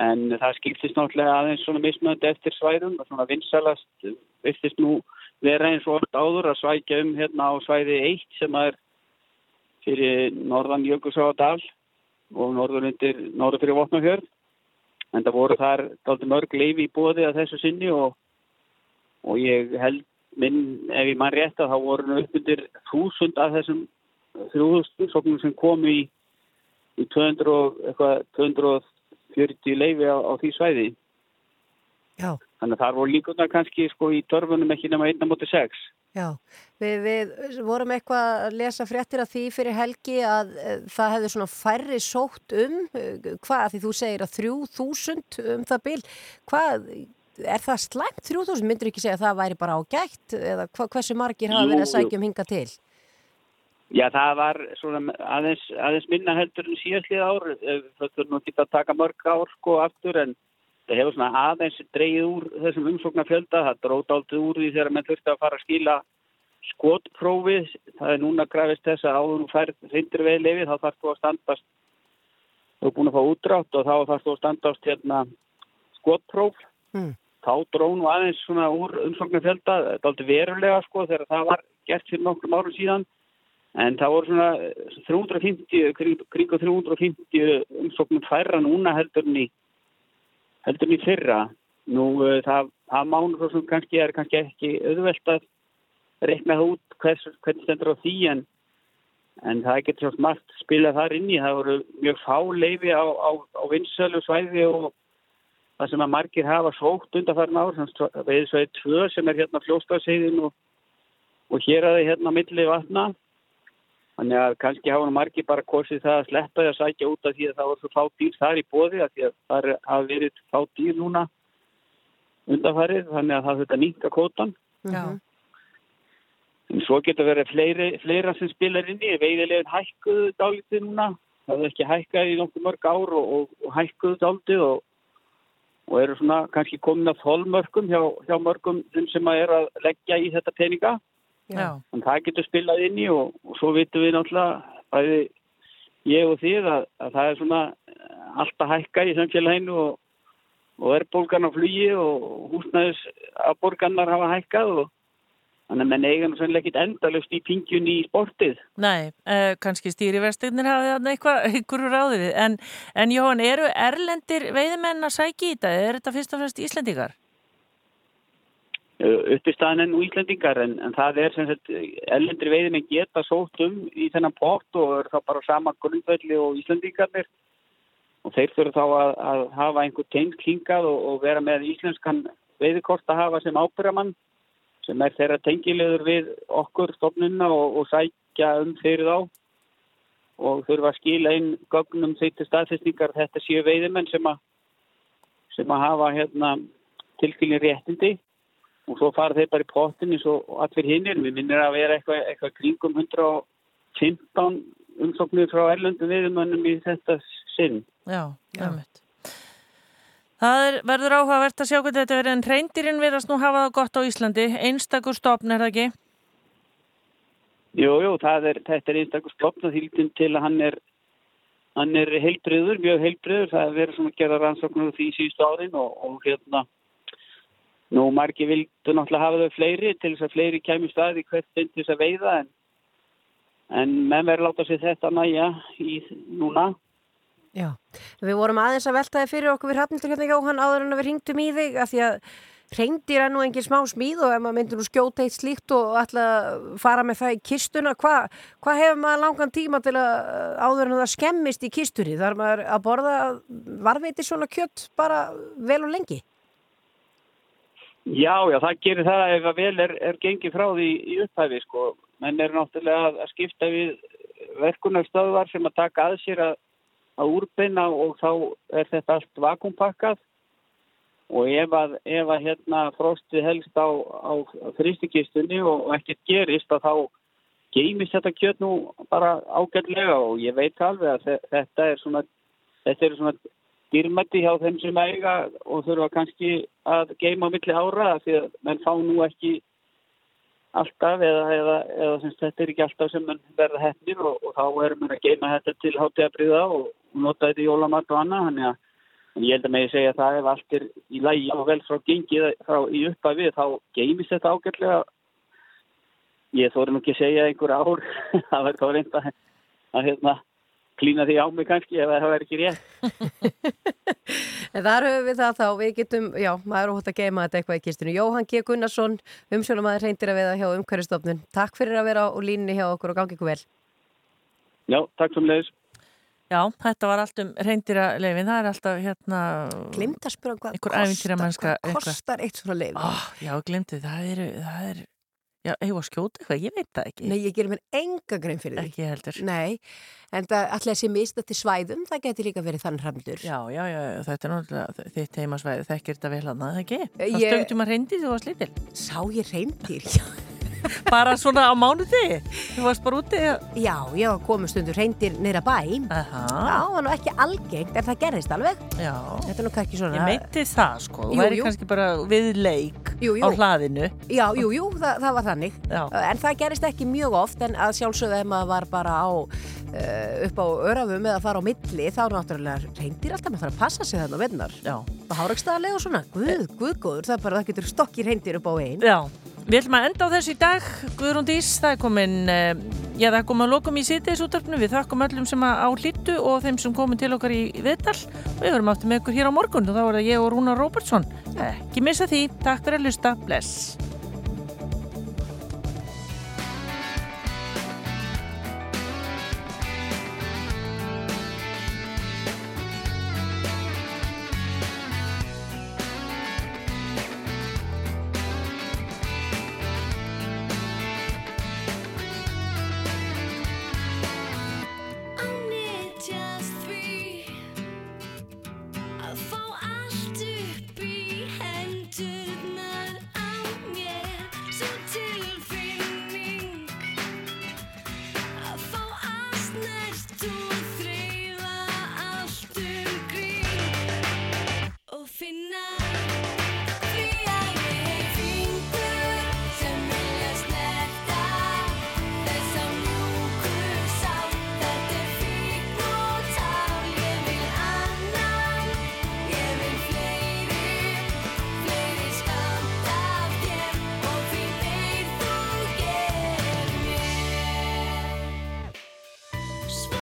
En það skiptist náttúrulega aðeins svona mismöndi eftir svæðum og svona vinsalast vistist nú vera eins og oft áður að svækja um hérna á svæði 1 sem að er fyrir norðan Jökulsáadal og norður undir norður fyrir Votnafjörð. En það voru þar daldi mörg leifi í bóði að þessu sinni og, og ég held minn, ef ég mann rétt að þá voru upp undir þúsund af þessum þrjúðustum sem komu í, í 200 og, eitthvað, 240 leifi á, á því svæði. Já. Þannig að þar voru líkunar kannski sko í törfunum ekki nema 1.6. Já, við, við vorum eitthvað að lesa fréttir af því fyrir helgi að e, það hefði svona færri sótt um, e, hvað, því þú segir að 3000 um það bil, hvað, er það slæmt 3000, myndur ekki segja að það væri bara ágætt eða hva, hversu margir hafa verið að jú. sækja um hinga til? Já, það var svona aðeins, aðeins minna heldur en síðastlið ár. Eh, Það þurfum nú ekki að taka mörg ár sko aftur en það hefur svona aðeins dreigið úr þessum umsóknarfjölda. Það drót aldrei úr því þegar menn þurfti að fara að skila skotprófið. Það er núna grafist þess að áður nú færð reyndir veið lefið, þá þarf þú að standast, þú er búin að fá útrátt og þá þarf þú að standast hérna skotpróf. Mm. Þá dró nú aðeins svona úr umsóknarfjölda, þetta er aldrei verulega sko þegar það var gert fyrir nokkrum árum síðan. En það voru svona 350, kring, kring 350 umsóknum færra núna heldur en í, heldur í fyrra. Nú uh, það, það mánu svo sem kannski er kannski ekki auðvelt að reikna það út hvers, hvernig stendur á því en, en það getur svo smart spilað þar inn í. Það voru mjög fá leifi á, á, á vinsölu svæði og það sem að margir hafa sókt undanfærin ár, við sveið tvö sem er hérna fljóstaðsegðin og, og hér að það hérna á milli vatna. Þannig að kannski hafa nú margir bara kosið það að sleppa því að sækja út af því að það var svo fá dýr þar í bóði að því að það hafa verið fá dýr núna undanfarið þannig að það þetta nýnka kótan. Já. En svo getur verið fleiri, fleira sem spilar inn í. Veiðilegin hækkuðu dálítið núna. Það er ekki hækkað í nokkuð mörg ár og, og, og hækkuðu dálítið og, og eru svona kannski komin að þólmörkum hjá, hjá mörgum sem að er að leggja í þetta peninga. En það getur spilað inn í og, og svo vitum við náttúrulega bæði ég og þið að, að það er svona eh, allt að hækka í samfélaginu og, og er bólgan á flugi og húsnæðis að borgarnar hafa hækkað og þannig að menn eiga nú sannlega ekkit endalust í pingjun í sportið. Nei, uh, kannski stýriverstinnir hafi þarna eitthvað, einhverju ráðið við. En, en Jóhann, eru erlendir veiðimenn að sækja í þetta? Er þetta fyrst og fremst Íslendingar? Uppistaðan enn og Íslendingar en, en það er sem sagt ellendri veiðin geta sótt um í þennan pott og er þá bara sama grundvelli og Íslendingarnir. Og þeir þurfa þá að, að hafa einhver tengd hingað og, og vera með íslenskan veiðikort að hafa sem ábyrjaman sem er þeirra tengilegur við okkur stofnunna og, og sækja um fyrir þá. Og þurfa að skila inn gögnum þeir til staðfestningar þetta séu veiðimenn sem að sem að hafa hérna tilskilin réttindi og svo fara þeir bara í pottin eins og allir hinnir. Við minnir að vera eitthvað, eitthvað kringum 115 umsóknir frá erlöndum viðumönnum í þetta sinn. Já, ömmut. Það er, verður áhugavert að sjá hvernig þetta verður en reyndýrin verðast nú hafa það gott á Íslandi. Einstakur stopn er það ekki? Jú, jú, það er, þetta er einstakur stofn að þýldum til að hann er, hann er heilbriður, mjög heilbriður. Það er verið svona að gera rannsóknur því síðustu árin og, og hérna, nú margir vildu náttúrulega hafa þau fleiri til þess að fleiri kemur staði hvert sinn til þess að veiða en, en menn verður láta sér þetta næja í núna. Já, við vorum aðeins að velta þið fyrir okkur við hafnildur hérna Jóhann áður en að við ringdum í þig af því að reyndir er nú engin smá smíð og ef maður myndir nú skjóta eitt slíkt og ætla að fara með það í kistuna hvað hva hefur maður langan tíma til að áður en að það skemmist í kistunni þar maður að borða varveiti svona kjött bara vel og lengi Já, já, það gerir það ef að vel er, er gengið frá því í upphæfi, sko. Menn er náttúrulega að, að skipta við verkunarstöðvar sem að taka að sér að, að úrbeina og þá er þetta allt vakumpakkað og ef að, ef að hérna frostið helst á, á fristikistunni og ekkert gerist að þá geimist þetta kjött nú bara ágætlega og ég veit alveg að þe- þetta er svona, þetta er svona dýrmætti hjá þeim sem eiga og þurfa kannski að geima á milli ára því að menn fá nú ekki alltaf eða, eða, eða sem sagt, þetta er ekki alltaf sem menn verða hefnir og, og þá erum við að geima þetta til hátíðabriða og, nota þetta í jólamat og annað þannig að ég held að með ég segja það ef allt er í lægi og vel frá gengið frá í upphafi þá geimist þetta ágætlega. Ég þóri nú ekki að segja einhver ár það verður þá reynd að, að hérna, klína því á mig kannski ef það verður ekki rétt En þar höfum við það þá, við getum, já, maður er óhætt að geima þetta eitthvað í kistinu. Jóhann G. Gunnarsson, umsjónum aðeins reyndir að veða hjá umhverjastofnun. Takk fyrir að vera á línni hjá okkur og gangi ykkur vel. Já, takk sem leiðis Já, þetta var allt um reyndira leifin, það er alltaf hérna Glimt að spura hvað einhver æfintýra mannska hvað kostar eitt svona leif? oh, Já, glimtu, það er, það er Já, eigum að skjóta eitthvað, ég veit það ekki. Nei, ég gerir mér enga grein fyrir því. Ekki heldur. Nei, en það allir þessi mist til svæðum, það getur líka verið þann hramdur. Já, já, já, þetta er náttúrulega þitt heimasvæði, þekkir þetta vel að það ekki? Það Ég- stöngtum að reyndi þú varst lítil. Sá ég reyndir, já Bara svona á mánuði, þú varst bara úti? Já, já, komu stundur reyndir neyra bæ. Aha. Já, það var nú ekki algengt, en það gerðist alveg. Já. Þetta er nú kannski svona Ég meinti það sko, þú væri kannski bara við leik Jú, jú. á hlaðinu. Já, jú, jú, það, það var þannig. Já. En það gerist ekki mjög oft en að sjálfsögðu ef maður var bara á uh, upp á örafum eða fara á milli þá náttúrulega reyndir alltaf maður að passa sig þannig á vinnar Já. og hárakstaðarlega og svona, guð, guð góður það er bara, það getur stokkir reyndir upp á einn við ætlum að enda á þessu í dag. Guðrún Dís, það er komin uh, já, það er komin að lokum í sýtis útarpnu við þakkum öllum sem á hlýttu og þeim sem komin til okkar í viðtal. Og við verum aftur með ykkur hér á morgun og þá er það ég og Rúnar Róbertsson. Ekki missa því, takk fyrir að hlusta, bless